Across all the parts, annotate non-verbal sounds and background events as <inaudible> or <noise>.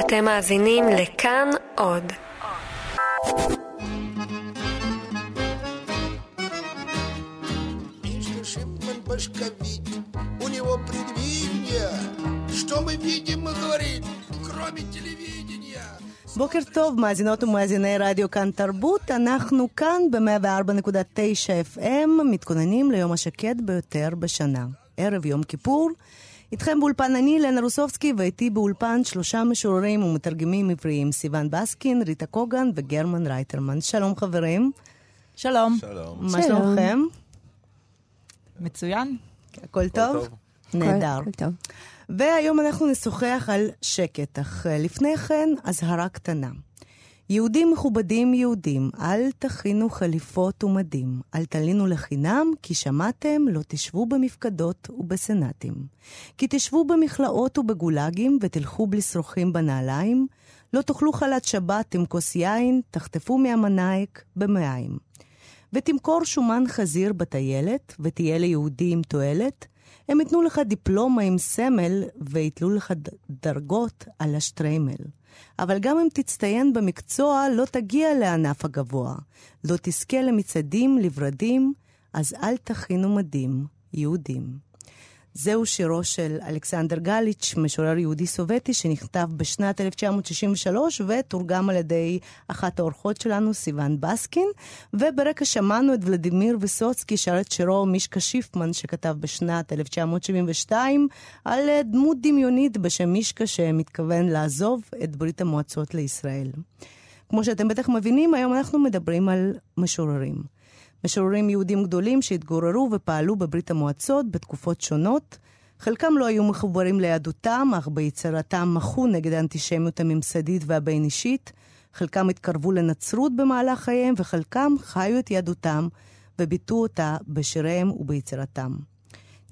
אתם מאזינים לכאן עוד. башковит, у него предвидение. Что мы видим, говорит, кроме телевидения. בוקר טוב, מאזינות ומאזיני רדיו כאן תרבות. אנחנו כאן ב-104.9 FM, מתכוננים ליום השקט ביותר בשנה. ערב יום כיפור. איתכם באולפן אני, לנה רוסובסקי, ואיתי באולפן שלושה משוררים ומתרגמים עבריים, סיון בסקין, ריטה קוגן וגרמן רייטרמן. שלום חברים. שלום. שלום. מה שלומכם? מצוין. הכל טוב? נהדר. הכל טוב. והיום אנחנו נשוחח על שקט, אך אה, לפני כן, אזהרה קטנה. יהודים מכובדים יהודים, אל תכינו חליפות ומדים. אל תלינו לחינם, כי שמעתם, לא תשבו במפקדות ובסנאטים. כי תשבו במכלאות ובגולאגים, ותלכו בלי שרוכים בנעליים. לא תאכלו חלת שבת עם כוס יין, תחטפו מהמנאייק במעיים. ותמכור שומן חזיר בטיילת, ותהיה ליהודי עם תועלת. הם ייתנו לך דיפלומה עם סמל, ויתלו לך דרגות על השטריימל. אבל גם אם תצטיין במקצוע, לא תגיע לענף הגבוה. לא תזכה למצעדים, לברדים, אז אל תכינו מדים, יהודים. זהו שירו של אלכסנדר גליץ', משורר יהודי סובייטי, שנכתב בשנת 1963 ותורגם על ידי אחת האורחות שלנו, סיון בסקין. וברקע שמענו את ולדימיר ויסוצקי שר את שירו מישקה שיפמן, שכתב בשנת 1972, על דמות דמיונית בשם מישקה, שמתכוון לעזוב את ברית המועצות לישראל. כמו שאתם בטח מבינים, היום אנחנו מדברים על משוררים. משוררים יהודים גדולים שהתגוררו ופעלו בברית המועצות בתקופות שונות. חלקם לא היו מחוברים ליהדותם, אך ביצירתם מחו נגד האנטישמיות הממסדית והבין-אישית. חלקם התקרבו לנצרות במהלך חייהם, וחלקם חיו את יהדותם וביטאו אותה בשיריהם וביצירתם.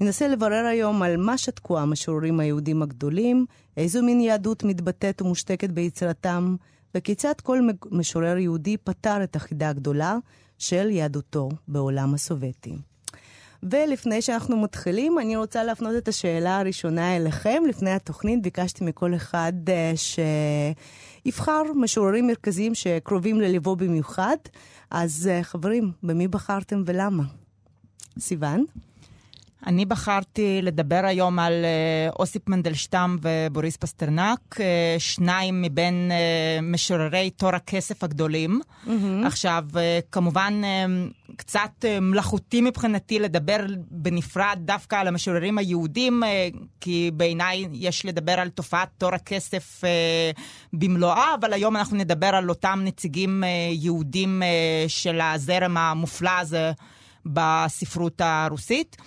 ננסה לברר היום על מה שתקו המשוררים היהודים הגדולים, איזו מין יהדות מתבטאת ומושתקת ביצירתם, וכיצד כל משורר יהודי פתר את החידה הגדולה של יהדותו בעולם הסובייטי. ולפני שאנחנו מתחילים, אני רוצה להפנות את השאלה הראשונה אליכם. לפני התוכנית ביקשתי מכל אחד uh, שיבחר משוררים מרכזיים שקרובים לליבו במיוחד. אז uh, חברים, במי בחרתם ולמה? סיון? אני בחרתי לדבר היום על אה, אוסיפ מנדלשטם ובוריס פסטרנק, אה, שניים מבין אה, משוררי תור הכסף הגדולים. Mm-hmm. עכשיו, כמובן, קצת מלאכותי מבחינתי לדבר בנפרד דווקא על המשוררים היהודים, כי בעיניי יש לדבר על תופעת תור הכסף אה, במלואה, אבל היום אנחנו נדבר על אותם נציגים יהודים של הזרם המופלא הזה בספרות הרוסית.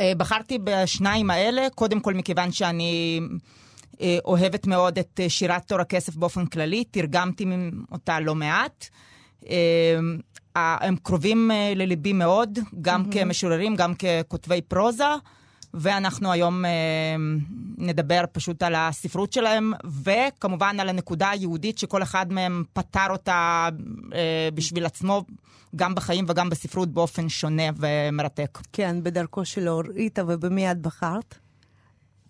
ובחרתי בשניים האלה, קודם כל מכיוון שאני אה, אוהבת מאוד את אה, שירת תור הכסף באופן כללי, תרגמתי אותה לא מעט. אה, הם קרובים לליבי מאוד, גם mm-hmm. כמשוררים, גם ככותבי פרוזה. ואנחנו היום אה, נדבר פשוט על הספרות שלהם, וכמובן על הנקודה היהודית שכל אחד מהם פתר אותה אה, בשביל עצמו, גם בחיים וגם בספרות, באופן שונה ומרתק. כן, בדרכו של אור. ריטה, ובמי את בחרת?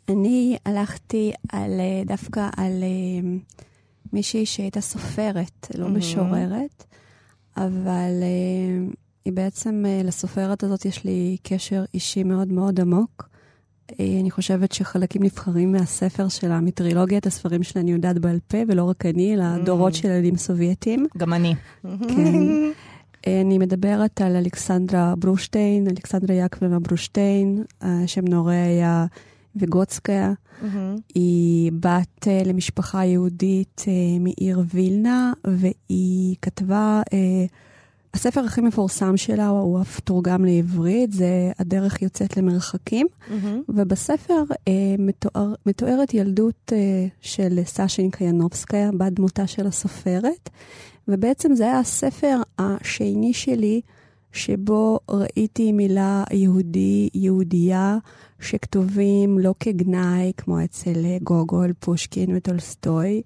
אני הלכתי על, דווקא על מישהי שהייתה סופרת, לא mm-hmm. משוררת, אבל היא בעצם, לסופרת הזאת יש לי קשר אישי מאוד מאוד עמוק. אני חושבת שחלקים נבחרים מהספר שלה, מטרילוגיית הספרים שלה, אני יודעת בעל פה, ולא רק אני, אלא דורות של ילדים סובייטים. גם אני. כן. אני מדברת על אלכסנדרה ברושטיין, אלכסנדרה יעקבנה ברושטיין, שם נורא היה וגוצקיה. היא בת למשפחה יהודית מעיר וילנה, והיא כתבה... הספר הכי מפורסם שלה הוא אף תורגם לעברית, זה הדרך יוצאת למרחקים, mm-hmm. ובספר אה, מתואר, מתוארת ילדות אה, של סאשין קיאנובסקיה, בת דמותה של הסופרת, ובעצם זה היה הספר השני שלי, שבו ראיתי מילה יהודי, יהודייה, שכתובים לא כגנאי, כמו אצל גוגול, פושקין וטולסטוי,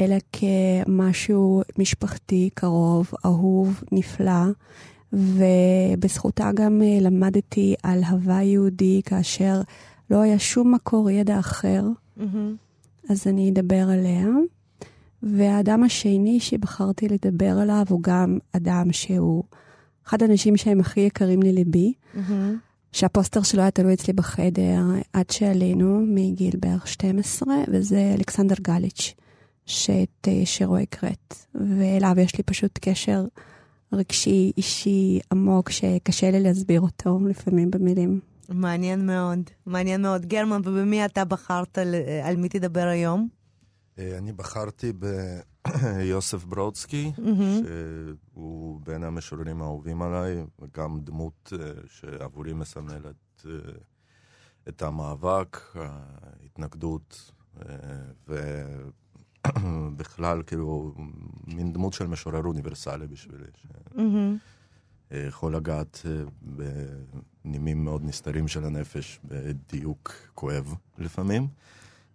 אלא כמשהו משפחתי, קרוב, אהוב, נפלא. ובזכותה גם למדתי על הווה יהודי, כאשר לא היה שום מקור ידע אחר, אז אני אדבר עליה. והאדם השני שבחרתי לדבר עליו הוא גם אדם שהוא אחד האנשים שהם הכי יקרים לליבי, שהפוסטר שלו היה תלוי אצלי בחדר עד שעלינו מגיל בערך 12, וזה אלכסנדר גליץ', שאת אה, שירו הקראת. ואליו יש לי פשוט קשר רגשי, אישי, עמוק, שקשה לי להסביר אותו לפעמים במילים. מעניין מאוד, מעניין מאוד. גרמן, ובמי אתה בחרת, על מי תדבר היום? אה, אני בחרתי ביוסף <coughs> ברודסקי, שהוא בין המשוררים האהובים עליי, וגם דמות אה, שעבורי מסמלת אה, את המאבק, ההתנגדות, <clears throat> ובכלל, כאילו, מין דמות של משורר אוניברסלי בשבילי. יכול לגעת בנימים מאוד נסתרים של הנפש, בדיוק כואב לפעמים.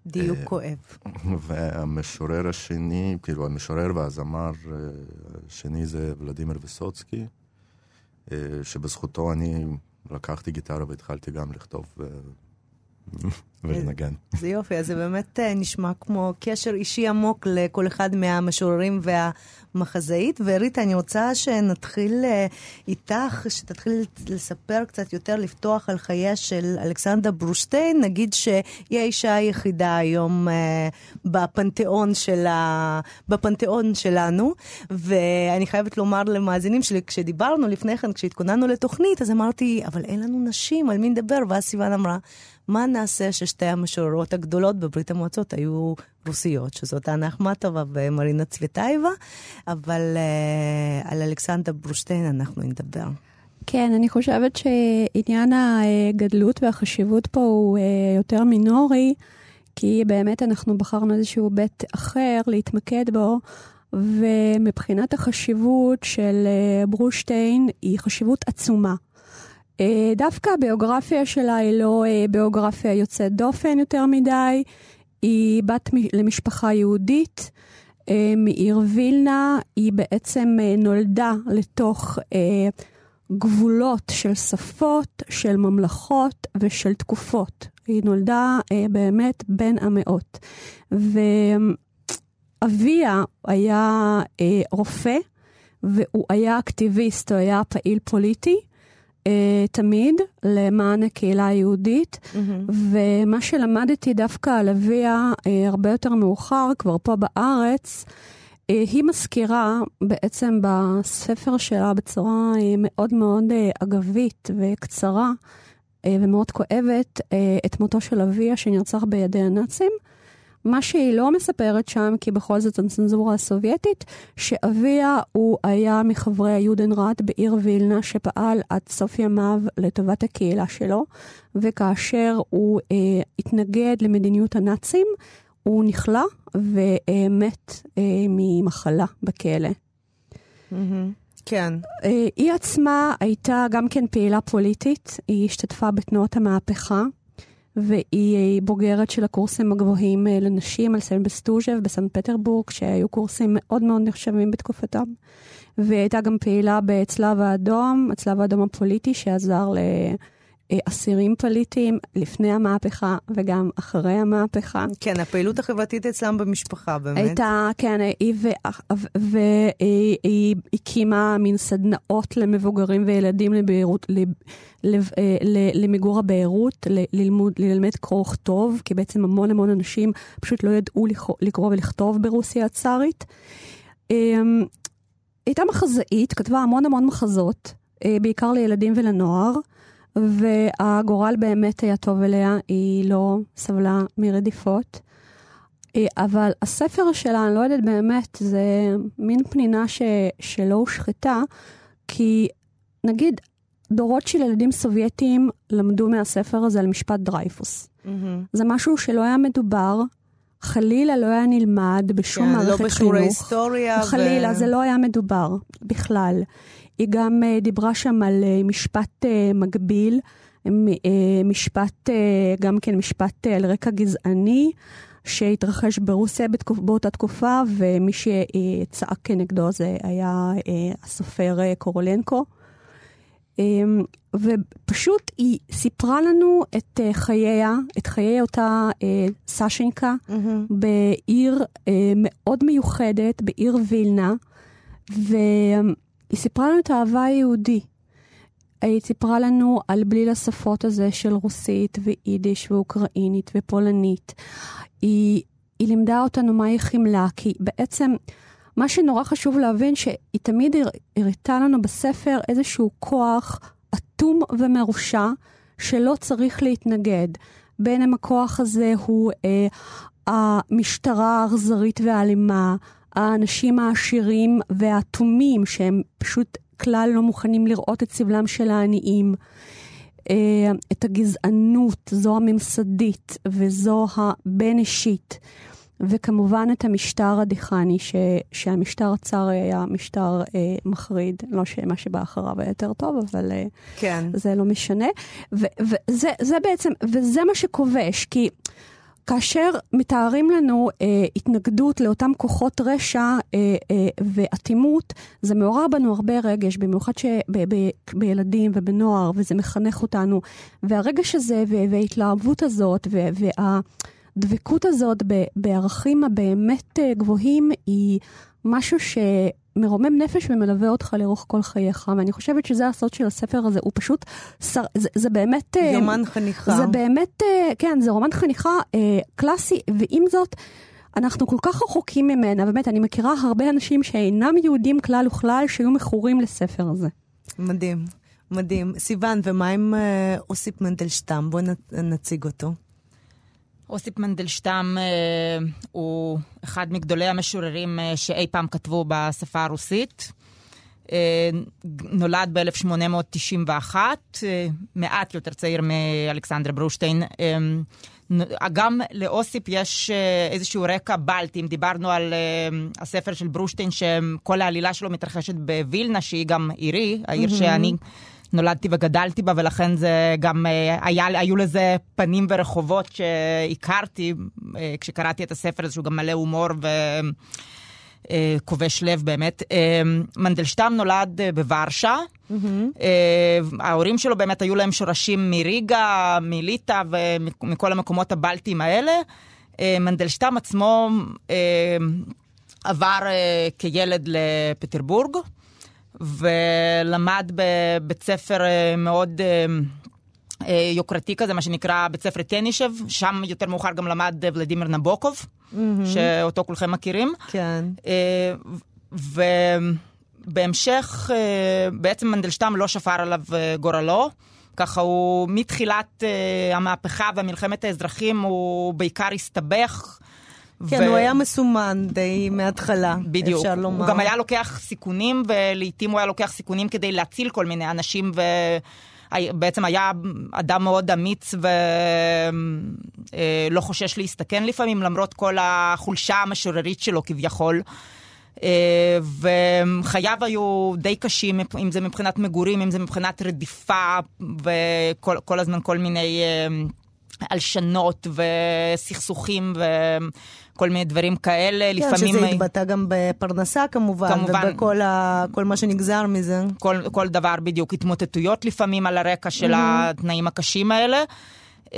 דיוק אה, כואב. <laughs> והמשורר השני, כאילו המשורר והזמר אה, השני זה ולדימיר ויסוצקי, אה, שבזכותו אני לקחתי גיטרה והתחלתי גם לכתוב <laughs> ולנגן. זה יופי, אז זה באמת נשמע כמו קשר אישי עמוק לכל אחד מהמשוררים והמחזאית. וריטה, אני רוצה שנתחיל איתך, שתתחיל לספר קצת יותר, לפתוח על חייה של אלכסנדר ברושטיין. נגיד שהיא האישה היחידה היום בפנתיאון, שלה, בפנתיאון שלנו, ואני חייבת לומר למאזינים שלי, כשדיברנו לפני כן, כשהתכוננו לתוכנית, אז אמרתי, אבל אין לנו נשים, על מי נדבר? ואז סיוון אמרה, מה נעשה ששתי המשוררות הגדולות בברית המועצות היו רוסיות, שזאת אנה אחמטובה ומרינה צוויטייבה, אבל uh, על אלכסנדר ברושטיין אנחנו נדבר. כן, אני חושבת שעניין הגדלות והחשיבות פה הוא uh, יותר מינורי, כי באמת אנחנו בחרנו איזשהו בית אחר להתמקד בו. ומבחינת החשיבות של uh, ברושטיין היא חשיבות עצומה. אה, דווקא הביוגרפיה שלה היא לא אה, ביוגרפיה יוצאת דופן יותר מדי, היא בת למשפחה יהודית אה, מעיר וילנה, היא בעצם נולדה לתוך גבולות של שפות, של ממלכות ושל תקופות. היא נולדה באמת בין המאות. ואביה היה רופא, והוא היה אקטיביסט, הוא היה פעיל פוליטי. אה, תמיד למען הקהילה היהודית, mm-hmm. ומה שלמדתי דווקא על אביה אה, הרבה יותר מאוחר, כבר פה בארץ, אה, היא מזכירה בעצם בספר שלה בצורה מאוד מאוד אגבית וקצרה ומאוד כואבת את מותו של אביה שנרצח בידי הנאצים. מה שהיא לא מספרת שם, כי בכל זאת הצנזורה הסובייטית, שאביה הוא היה מחברי היודנראט בעיר וילנה, שפעל עד סוף ימיו לטובת הקהילה שלו, וכאשר הוא אה, התנגד למדיניות הנאצים, הוא נכלא ומת אה, ממחלה בכלא. Mm-hmm. כן. אה, היא עצמה הייתה גם כן פעילה פוליטית, היא השתתפה בתנועות המהפכה. והיא בוגרת של הקורסים הגבוהים אה, לנשים על סן בסטוז'ב בסן פטרבורג, שהיו קורסים מאוד מאוד נחשבים בתקופתם. והיא הייתה גם פעילה בצלב האדום, הצלב האדום הפוליטי, שעזר לאסירים פוליטיים לפני המהפכה וגם אחרי המהפכה. כן, הפעילות החברתית אצלם במשפחה, באמת. הייתה, כן, היא, והיא הקימה מין סדנאות למבוגרים וילדים לבהירות, אה, למיגור הבעירות, ללמוד, ללמד קרוא וכתוב, כי בעצם המון המון אנשים פשוט לא ידעו לקרוא ולכתוב ברוסיה הצארית. אמ, הייתה מחזאית, כתבה המון המון מחזות, אה, בעיקר לילדים ולנוער, והגורל באמת היה טוב אליה, היא לא סבלה מרדיפות. אה, אבל הספר שלה, אני לא יודעת באמת, זה מין פנינה ש, שלא הושחתה, כי נגיד, דורות של ילדים סובייטים למדו מהספר הזה על משפט דרייפוס. Mm-hmm. זה משהו שלא היה מדובר, חלילה לא היה נלמד בשום כן, מערכת חינוך. כן, לא בשיעורי היסטוריה. חלילה, ו... זה לא היה מדובר בכלל. היא גם uh, דיברה שם על uh, משפט מקביל, uh, משפט, גם כן משפט על רקע גזעני. שהתרחש ברוסיה בתקופ, באותה תקופה, ומי שצעק כנגדו זה היה הסופר קורולנקו. אמ, ופשוט היא סיפרה לנו את אה, חייה, את חיי אותה אה, סשנקה, mm-hmm. בעיר אה, מאוד מיוחדת, בעיר וילנה, והיא סיפרה לנו את האהבה היהודי. היא סיפרה לנו על בליל השפות הזה של רוסית ויידיש ואוקראינית ופולנית. היא, היא לימדה אותנו מהי חמלה, כי בעצם מה שנורא חשוב להבין, שהיא תמיד הראתה לנו בספר איזשהו כוח אטום ומרושע שלא צריך להתנגד. בין אם הכוח הזה הוא אה, המשטרה האכזרית והאלימה, האנשים העשירים והאטומים שהם פשוט כלל לא מוכנים לראות את סבלם של העניים. אה, את הגזענות, זו הממסדית וזו הבין-אישית. וכמובן את המשטר הדיכני, ש, שהמשטר הצארי היה משטר אה, מחריד, לא שמה שבא אחריו היה יותר טוב, אבל אה, כן. זה לא משנה. ו, וזה זה בעצם, וזה מה שכובש, כי כאשר מתארים לנו אה, התנגדות לאותם כוחות רשע אה, אה, ואטימות, זה מעורר בנו הרבה רגש, במיוחד ש, ב, ב, בילדים ובנוער, וזה מחנך אותנו. והרגש הזה וההתלהבות הזאת, וה... הדבקות הזאת בערכים הבאמת אה, גבוהים היא משהו שמרומם נפש ומלווה אותך לאורך כל חייך, ואני חושבת שזה הסוד של הספר הזה, הוא פשוט, שר, זה, זה באמת... אה, יומן חניכה. זה באמת, אה, כן, זה רומן חניכה קלאסי, ועם זאת, אנחנו כל כך רחוקים ממנה, באמת, אני מכירה הרבה אנשים שאינם יהודים כלל וכלל, שהיו מכורים לספר הזה. מדהים, מדהים. סיוון, ומה עם אוסיפ מנדלשטם? בואי נציג אותו. אוסיפ מנדלשטם אה, הוא אחד מגדולי המשוררים אה, שאי פעם כתבו בשפה הרוסית. אה, נולד ב-1891, אה, מעט יותר צעיר מאלכסנדר ברושטיין. אה, גם לאוסיפ יש אה, איזשהו רקע בלטי, אם דיברנו על אה, הספר של ברושטיין, שכל העלילה שלו מתרחשת בווילנה, שהיא גם עירי, העיר mm-hmm. שאני נולדתי וגדלתי בה, ולכן זה גם, אה, היה, היו לזה פנים ורחובות שהכרתי אה, כשקראתי את הספר הזה, שהוא גם מלא הומור ו... אה, כובש לב באמת. מנדלשטם נולד בוורשה. Mm-hmm. ההורים שלו באמת היו להם שורשים מריגה, מליטא ומכל המקומות הבלטיים האלה. מנדלשטם עצמו עבר כילד לפטרבורג. ולמד בבית ספר אה, מאוד אה, אה, יוקרתי כזה, מה שנקרא בית ספר טנישב, שם יותר מאוחר גם למד ולדימיר נבוקוב, mm-hmm. שאותו כולכם מכירים. כן. ובהמשך, בעצם מנדלשטם לא שפר עליו גורלו. ככה הוא מתחילת המהפכה ומלחמת האזרחים, הוא בעיקר הסתבך כן, ו... הוא היה מסומן די מההתחלה, בדיוק. אפשר לומר. הוא גם היה לוקח סיכונים, ולעיתים הוא היה לוקח סיכונים כדי להציל כל מיני אנשים, ובעצם היה אדם מאוד אמיץ ולא אה, חושש להסתכן לפעמים, למרות כל החולשה המשוררית שלו כביכול. אה, וחייו היו די קשים, אם זה מבחינת מגורים, אם זה מבחינת רדיפה, וכל הזמן כל מיני אה, הלשנות וסכסוכים וכל מיני דברים כאלה. כן, לפעמים... שזה התבטא גם בפרנסה כמובן, כמובן ובכל ה... כל מה שנגזר מזה. כל, כל דבר בדיוק, התמוטטויות לפעמים על הרקע של mm-hmm. התנאים הקשים האלה. Uh,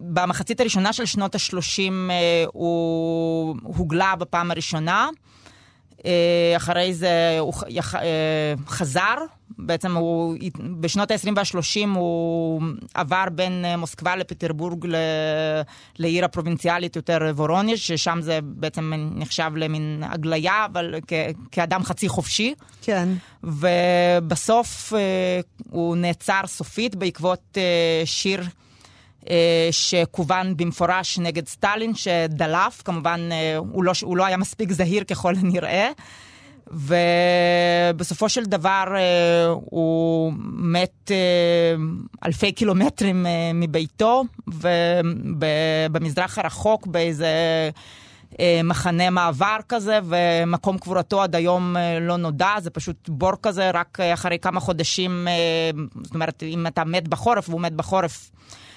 במחצית הראשונה של שנות ה-30 uh, הוא הוגלה בפעם הראשונה. Uh, אחרי זה הוא uh, חזר בעצם הוא, בשנות ה-20 וה-30 הוא עבר בין אה, מוסקבה לפטרבורג ל, לעיר הפרובינציאלית יותר וורוניה, ששם זה בעצם נחשב למין הגליה, אבל כ, כאדם חצי חופשי. כן. ובסוף אה, הוא נעצר סופית בעקבות אה, שיר. שכוון במפורש נגד סטלין, שדלף, כמובן הוא לא, הוא לא היה מספיק זהיר ככל הנראה. ובסופו של דבר אה, הוא מת אה, אלפי קילומטרים אה, מביתו, ובמזרח הרחוק באיזה מחנה מעבר כזה, ומקום קבורתו עד היום לא נודע, זה פשוט בור כזה, רק אחרי כמה חודשים, זאת אומרת, אם אתה מת בחורף, והוא מת בחורף, אה,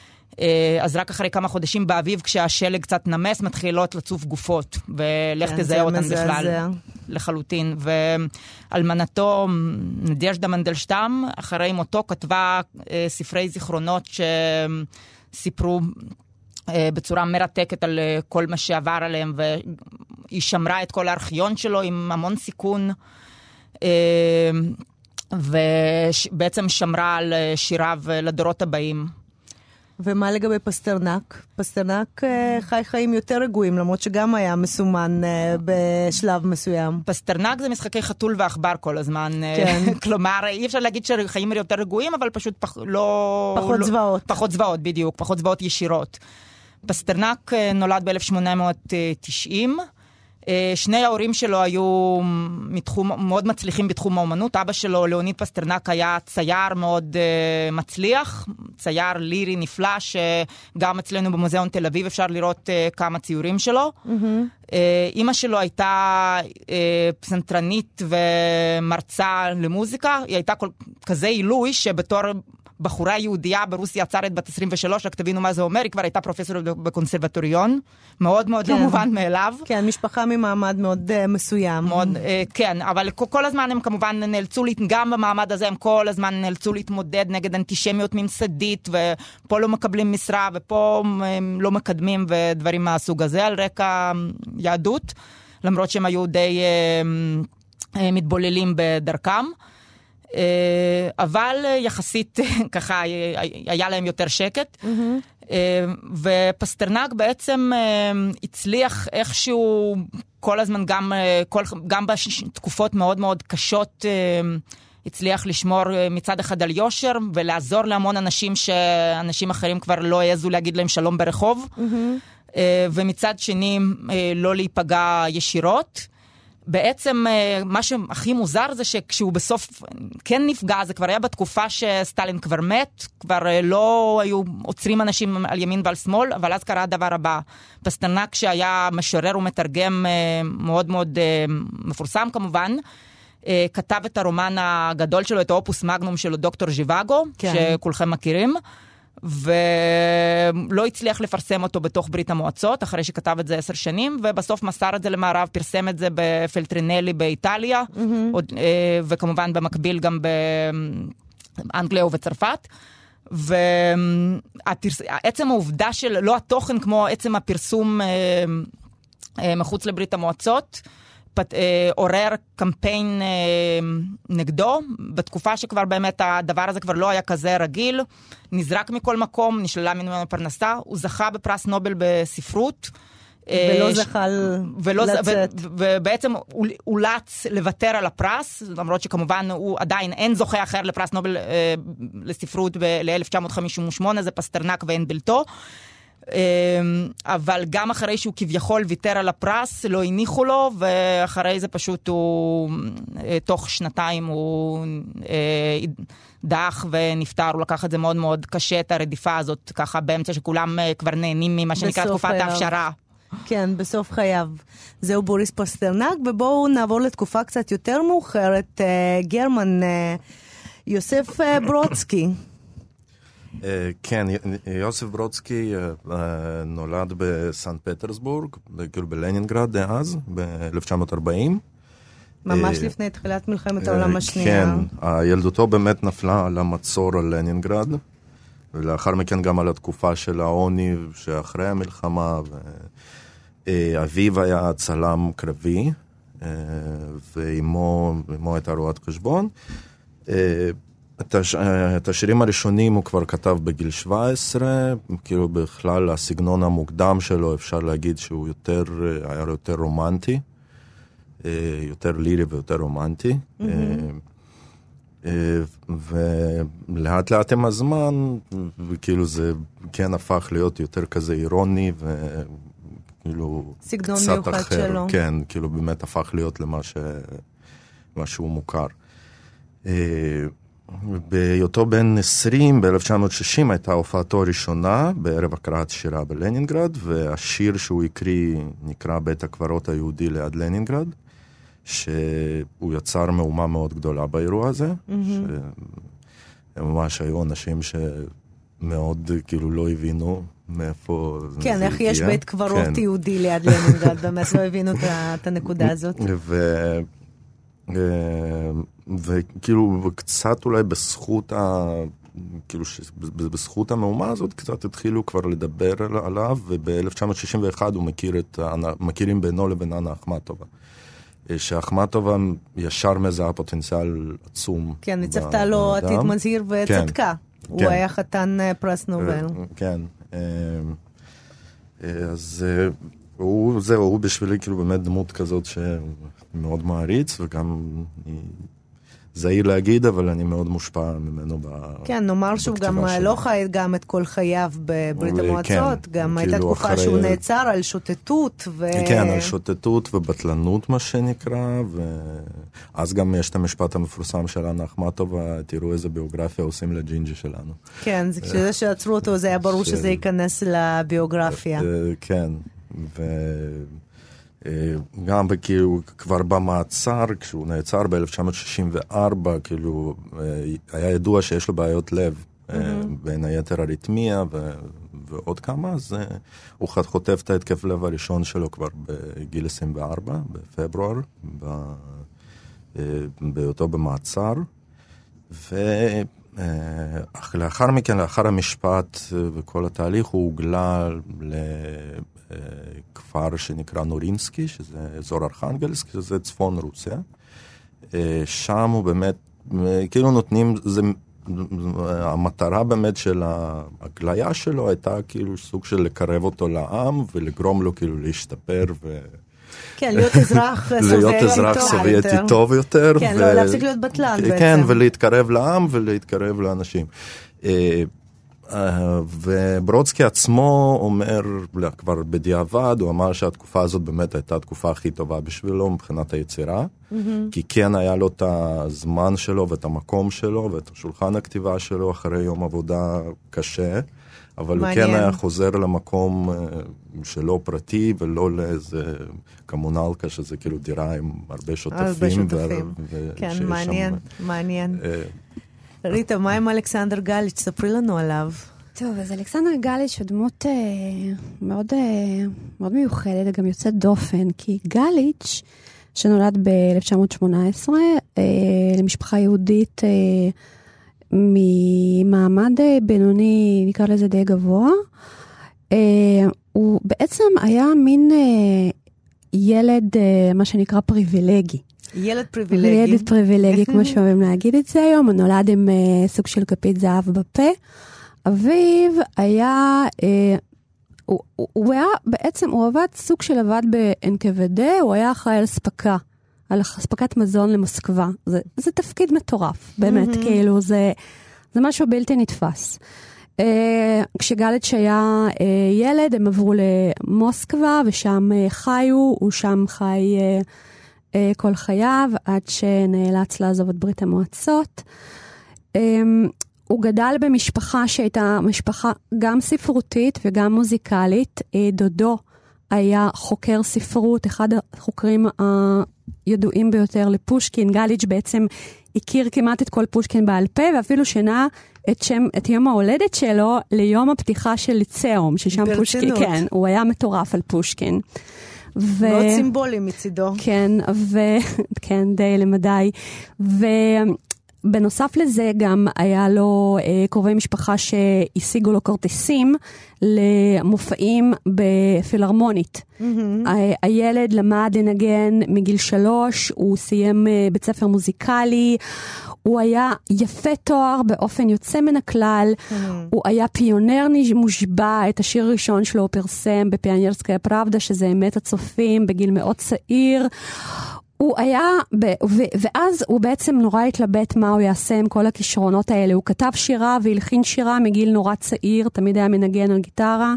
אז רק אחרי כמה חודשים באביב, כשהשלג קצת נמס, מתחילות לצוף גופות, ולך כן, תזהה זה אותן מזעזע. בכלל. לחלוטין. ואלמנתו, נדייז'דה מנדלשטם, אחרי מותו כתבה אה, ספרי זיכרונות שסיפרו אה, בצורה מרתקת על אה, כל מה שעבר עליהם, והיא שמרה את כל הארכיון שלו עם המון סיכון. אה, ובעצם שמרה על אה, שיריו אה, לדורות הבאים. ומה לגבי פסטרנק? פסטרנק אה, חי חיים יותר רגועים, למרות שגם היה מסומן אה, בשלב מסוים. פסטרנק זה משחקי חתול ועכבר כל הזמן. אה, כן. <laughs> כלומר, אי אפשר להגיד שחיים יותר רגועים, אבל פשוט פח, לא... פחות לא, זוועות. פחות זוועות, בדיוק, פחות זוועות ישירות. פסטרנק נולד ב-1890. אה, שני ההורים שלו היו מתחום, מאוד מצליחים בתחום האומנות. אבא שלו, ליאוניד פסטרנק, היה צייר מאוד אה, מצליח, צייר לירי נפלא, שגם אצלנו במוזיאון תל אביב אפשר לראות אה, כמה ציורים שלו. אמ-המ. Uh, אימא שלו הייתה uh, פסנתרנית ומרצה למוזיקה, היא הייתה כל, כזה עילוי שבתור... בחורה יהודייה ברוסיה הצארית בת 23, רק תבינו מה זה אומר, היא כבר הייתה פרופסורית בקונסרבטוריון, מאוד מאוד כן. לא מובן מאליו. כן, משפחה ממעמד מאוד uh, מסוים. מאוד, אה, כן, אבל כל- הזמן הם כמובן נאלצו, להת- גם במעמד הזה הם כל הזמן נאלצו להתמודד נגד אנטישמיות ממסדית, ופה לא מקבלים משרה, ופה הם לא מקדמים ודברים מהסוג הזה על רקע יהדות, למרות שהם היו די אה, אה, מתבוללים בדרכם. אה, אבל <laughs> אה, יחסית ככה אה, היה להם יותר שקט. אה, ופסטרנק בעצם אה, הצליח איכשהו כל הזמן, גם, אה, כל, גם בתקופות מאוד מאוד קשות, אה, הצליח לשמור אה, מצד אחד על יושר ולעזור להמון אנשים שאנשים אחרים כבר לא העזו להגיד להם שלום ברחוב, אה, ומצד שני אה, לא להיפגע ישירות. בעצם אה, מה שהכי מוזר זה שכשהוא בסוף כן נפגע, זה כבר היה בתקופה שסטלין כבר מת, כבר אה, לא היו עוצרים אנשים על ימין ועל שמאל, אבל אז קרה הדבר הבא. פסטרנק שהיה משורר ומתרגם אה, מאוד מאוד מפורסם כמובן, כתב את הרומן הגדול שלו, את האופוס מגנום שלו, דוקטור ז'יוואגו, כן. שכולכם מכירים. ולא הצליח לפרסם אותו בתוך ברית המועצות, אחרי שכתב את זה עשר שנים, ובסוף מסר את זה למערב, פרסם את זה בפלטרינלי באיטליה, עוד, אה, וכמובן במקביל גם באנגליה ובצרפת. ועצם העובדה של, לא התוכן כמו עצם הפרסום אה, אה, מחוץ לברית המועצות, פת, אה, עורר קמפיין אה, נגדו, בתקופה שכבר באמת הדבר הזה כבר לא היה כזה רגיל, נזרק מכל מקום, נשללה ממנו פרנסה, הוא זכה בפרס נובל בספרות. אה, ולא זכה ולא, לצאת. ובעצם הוא אולץ לוותר על הפרס, למרות שכמובן הוא עדיין אין זוכה אחר לפרס נובל אה, לספרות ב-1958, זה פסטרנק ואין בלתו. אה, אבל גם אחרי שהוא כביכול ויתר על הפרס, לא הניחו לו, ואחרי זה פשוט הוא, אה, תוך שנתיים הוא אה, דעך ונפטר, הוא לקח את זה מאוד מאוד קשה, את הרדיפה הזאת, ככה באמצע שכולם אה, כבר נהנים ממה שנקרא תקופת. ההפשרה. כן, בסוף חייו. זהו בוריס פסטרנק, ובואו נעבור לתקופה קצת יותר מאוחרת. גרמן, יוסף ברודסקי. אה, כן, יוסף ברודסקי אה, אה, נולד בסנט פטרסבורג, כאילו בלנינגרד דאז, ב-1940. ממש לפני תחילת מלחמת העולם השנייה. כן, ילדותו באמת נפלה על המצור על לנינגרד, ולאחר מכן גם על התקופה של העוני שאחרי המלחמה, ואביו היה צלם קרבי, ואימו הייתה רואת חשבון. אה, את, הש... אה, את השירים הראשונים הוא כבר כתב בגיל 17, כאילו בכלל הסגנון המוקדם שלו אפשר להגיד שהוא יותר, אה, היה יותר רומנטי, אה, יותר לירי ויותר רומנטי. אה, אה, ולאט לאט עם הזמן, כאילו זה כן הפך להיות יותר כזה אירוני וכאילו סגנון קצת מיוחד אחר. שלו. כן, כאילו באמת הפך להיות למה ש... שהוא מוכר. בהיותו בן 20, ב-1960 הייתה הופעתו הראשונה בערב הקראת שירה בלנינגרד, והשיר שהוא הקריא נקרא בית הקברות היהודי ליד לנינגרד, שהוא יצר מהומה מאוד גדולה באירוע הזה, שממש היו אנשים מאוד כאילו לא הבינו מאיפה זה הגיע. כן, איך יש בית קברות כן. יהודי ליד לנינגרד, באמת לא הבינו את הנקודה <laughs> הזאת. ו... אה, וכאילו קצת אולי בזכות ה... כאילו שבזכות המהומה הזאת קצת התחילו כבר לדבר על- עליו וב-1961 הוא מכיר את, מכירים בינו לבין אנה אחמטובה. אה, שאחמטובה ישר מזהה פוטנציאל עצום. כן, ניצבתה לו עתיד. מזהיר וצדקה. הוא כן. היה חתן אה, פרס נובל. כן. אז הוא, זהו, הוא בשבילי כאילו באמת דמות כזאת שמאוד מעריץ, וגם אני זהיר להגיד, אבל אני מאוד מושפע ממנו ב... כן, נאמר שהוא גם שלו. לא חי גם את כל חייו בברית כן, המועצות, גם הייתה כאילו תקופה אחרי- שהוא נעצר על שוטטות, ו... כן, על שוטטות ובטלנות, מה שנקרא, ואז גם יש את המשפט המפורסם של אנה אחמטובה, תראו איזה ביוגרפיה עושים לג'ינג'י שלנו. כן, זה כשזה שעצרו אותו זה היה ברור של- שזה ייכנס לביוגרפיה. אה, כן, וגם כאילו כבר במעצר, כשהוא נעצר ב-1964, כאילו אה, היה ידוע שיש לו בעיות לב, אה, בין היתר אריתמיה ו- ועוד כמה, אז אה, הוא חוטף את ההתקף לב הראשון שלו כבר בגיל 24, בפברואר, ב- אה, בהיותו במעצר. ולאחר מכן, לאחר המשפט אה, וכל התהליך, הוא הוגלה לכפר שנקרא נורינסקי, שזה אזור ארכנגלסק, שזה צפון רוסיה. אה, שם הוא באמת, אה, כאילו נותנים, זה, המטרה באמת של ההגליה שלו הייתה כאילו סוג של לקרב אותו לעם ולגרום לו כאילו להשתפר ו... כן, להיות אזרח <laughs> להיות סובייטי אזרח טוב סובייטי יותר. טוב יותר. כן, לא, להפסיק להיות בטלן בעצם. כן, ולהתקרב לעם ולהתקרב לאנשים. אה, וברודסקי עצמו אומר, כבר בדיעבד, הוא אמר שהתקופה הזאת באמת הייתה התקופה הכי טובה בשבילו מבחינת היצירה, כי כן היה לו את הזמן שלו ואת המקום שלו ואת השולחן הכתיבה שלו אחרי יום עבודה קשה. אבל הוא כן מעניין. היה חוזר למקום אה, שלו פרטי ולא לאיזה קומונלקה שזה כאילו דירה עם הרבה שותפים. הרבה שותפים. ו- כן, שיש שם, מעניין, מעניין. ריטה, מה עם אלכסנדר גליץ'? ספרי לנו עליו. טוב, אז אלכסנדר גליץ' הוא דמות אה, מאוד, אה, מאוד מיוחדת, גם יוצאת דופן, כי גליץ', שנולד ב-1918 אה, למשפחה יהודית אה, ממעמד אה, בינוני, נקרא לזה די גבוה, אה, הוא בעצם היה מין אה, ילד, אה, מה שנקרא פריבילגי. ילד פריבילגי. ילד פריבילגי, <laughs> כמו שאוהבים להגיד את זה היום, הוא נולד עם uh, סוג של כפית זהב בפה. אביו היה, uh, הוא, הוא, הוא היה, בעצם, הוא עבד סוג של עבד ב-NKVD, הוא היה אחראי על אספקה, על אספקת מזון למוסקבה. זה, זה תפקיד מטורף, באמת, mm-hmm. כאילו, זה, זה משהו בלתי נתפס. Uh, כשגלץ' היה uh, ילד, הם עברו למוסקבה, ושם uh, חיו, הוא שם חי... Uh, אה, כל חייו, עד שנאלץ לעזוב את ברית המועצות. אמ, הוא גדל במשפחה שהייתה משפחה גם ספרותית וגם מוזיקלית. אה, דודו היה חוקר ספרות, אחד החוקרים הידועים ביותר לפושקין. גליץ' בעצם הכיר כמעט את כל פושקין בעל פה, ואפילו שינה את, שם, את יום ההולדת שלו ליום הפתיחה של ליצאום, ששם פושקין, ברצינות. כן, הוא היה מטורף על פושקין. ו... מאוד סימבולי מצידו. כן, ו... <laughs> כן, די למדי. ובנוסף לזה גם היה לו אה, קרובי משפחה שהשיגו לו כרטיסים למופעים בפילהרמונית. ה- הילד למד לנגן מגיל שלוש, הוא סיים אה, בית ספר מוזיקלי, הוא היה יפה תואר באופן יוצא מן הכלל, הוא היה פיונר מושבע, את השיר הראשון שלו הוא פרסם בפיאניירסקיה פראבדה, שזה אמת הצופים, בגיל מאוד צעיר. הוא היה, ב, ו, ואז הוא בעצם נורא התלבט מה הוא יעשה עם כל הכישרונות האלה. הוא כתב שירה והלחין שירה מגיל נורא צעיר, תמיד היה מנגן על גיטרה.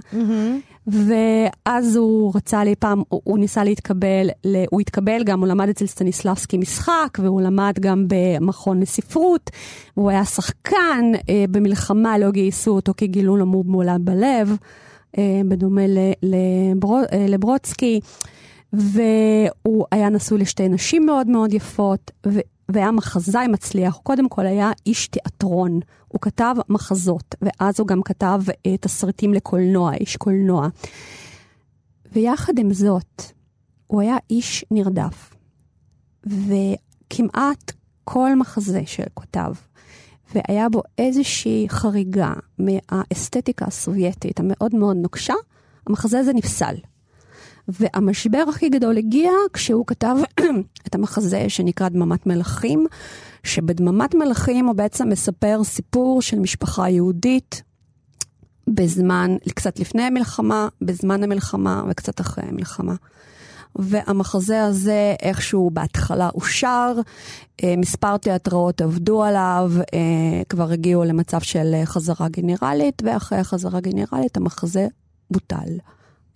ואז הוא רצה לי פעם, הוא, הוא ניסה להתקבל, הוא התקבל גם, הוא למד אצל סטניסלבסקי משחק, והוא למד גם במכון לספרות, והוא היה שחקן, אה, במלחמה לא גייסו אותו כי גילו לו מום מולד בלב, אה, בדומה ל, לברו, אה, לברודסקי. והוא היה נשוי לשתי נשים מאוד מאוד יפות, והיה מחזאי מצליח, הוא קודם כל היה איש תיאטרון. הוא כתב מחזות, ואז הוא גם כתב אה, תסריטים לקולנוע, איש קולנוע. ויחד עם זאת, הוא היה איש נרדף. וכמעט כל מחזה שכותב, והיה בו איזושהי חריגה מהאסתטיקה הסובייטית המאוד מאוד נוקשה, המחזה הזה נפסל. והמשבר הכי גדול הגיע כשהוא כתב <clears throat> את המחזה שנקרא דממת מלכים, שבדממת מלכים הוא בעצם מספר סיפור של משפחה יהודית בזמן, קצת לפני המלחמה, בזמן המלחמה וקצת אחרי המלחמה. והמחזה הזה איכשהו בהתחלה אושר, אה, מספר תיאטראות עבדו עליו, אה, כבר הגיעו למצב של חזרה גנרלית, ואחרי החזרה גנרלית המחזה בוטל.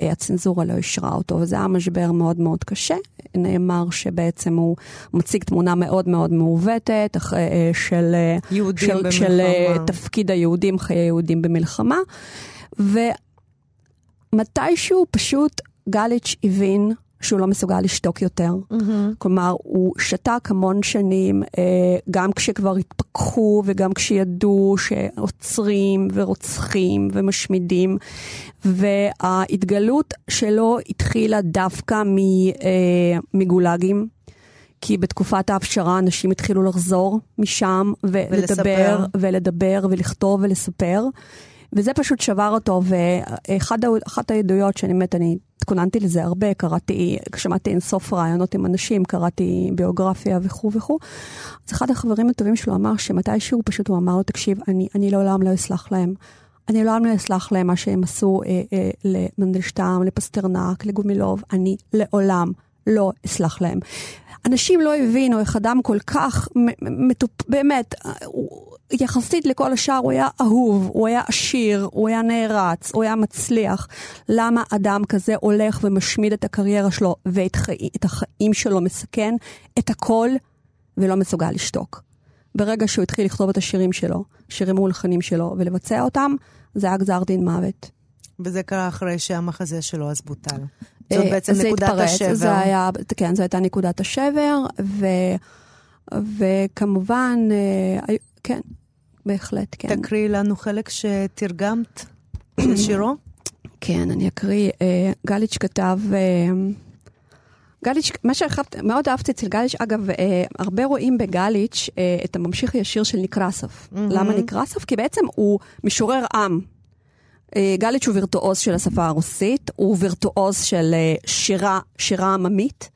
אה, הצנזורה לא אישרה אותו, וזה היה משבר מאוד מאוד קשה. נאמר שבעצם הוא מציג תמונה מאוד מאוד מעוותת של, של, של תפקיד היהודים, חיי יהודים במלחמה. ומתישהו פשוט גליץ' הבין שהוא לא מסוגל לשתוק יותר. Mm-hmm. כלומר, הוא שתק המון שנים, אה, גם כשכבר התפכחו וגם כשידעו שעוצרים ורוצחים ומשמידים. וההתגלות שלו התחילה דווקא אה, מגולגים. כי בתקופת ההפשרה אנשים התחילו לחזור משם ולדבר, ולספר. ולדבר ולכתוב ולספר. וזה פשוט שבר אותו, ואחת העדויות שאני באמת, אני התכוננתי לזה הרבה, קראתי, שמעתי אינסוף רעיונות עם אנשים, קראתי ביוגרפיה וכו' וכו'. אז אחד החברים הטובים שלו אמר שמתישהו פשוט הוא אמר לו, תקשיב, אני, אני לעולם לא אסלח להם. אני לעולם לא אסלח להם מה שהם עשו אה, אה, למנדלשטם, לפסטרנק, לגומילוב, אני לעולם לא אסלח להם. אנשים לא הבינו איך אדם כל כך, מטופ... באמת, יחסית לכל השאר הוא היה אהוב, הוא היה עשיר, הוא היה נערץ, הוא היה מצליח. למה אדם כזה הולך ומשמיד את הקריירה שלו ואת חי... החיים שלו מסכן את הכל ולא מסוגל לשתוק? ברגע שהוא התחיל לכתוב את השירים שלו, שירים מולחנים שלו, ולבצע אותם, זה היה גזר דין מוות. וזה קרה אחרי שהמחזה שלו אז בוטל. זאת אה, בעצם נקודת התפרץ, השבר. זה היה, כן, זו הייתה נקודת השבר, ו, וכמובן, אה, כן, בהחלט, כן. תקריאי לנו חלק שתרגמת <coughs> של שירו. כן, אני אקריא. אה, גליץ' כתב... גליץ', מה שמאוד אהבתי אצל גליץ', אגב, הרבה רואים בגליץ' את הממשיך הישיר של נקרסוף. Mm-hmm. למה נקרסוף? כי בעצם הוא משורר עם. אה, גליץ' הוא וירטואוז של השפה הרוסית, הוא וירטואוז של אה, שירה, שירה עממית,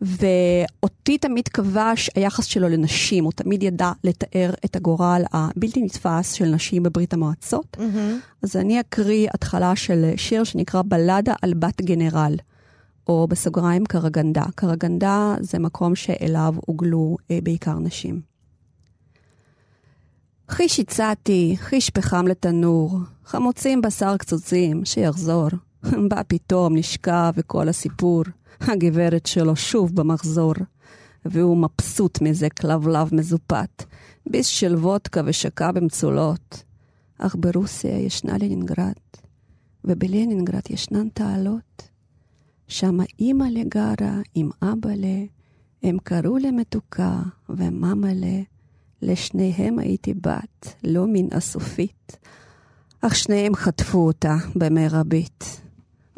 ואותי תמיד כבש היחס שלו לנשים, הוא תמיד ידע לתאר את הגורל הבלתי נתפס של נשים בברית המועצות. Mm-hmm. אז אני אקריא התחלה של שיר שנקרא בלדה על בת גנרל, או בסוגריים קרגנדה. קרגנדה זה מקום שאליו הוגלו אה, בעיקר נשים. חיש הצעתי, חיש פחם לתנור, חמוצים בשר קצוצים, שיחזור. <laughs> בא פתאום, נשכב וכל הסיפור. הגברת שלו שוב במחזור. והוא מבסוט מזה כלבלב מזופת, ביס של וודקה ושקע במצולות. אך ברוסיה ישנה לנינגרד, ובלנינגרד ישנן תעלות. שם אימא לגרה עם אבא ל... הם קראו למתוקה ומאמה ל... לשניהם הייתי בת, לא מן הסופית, אך שניהם חטפו אותה במרבית.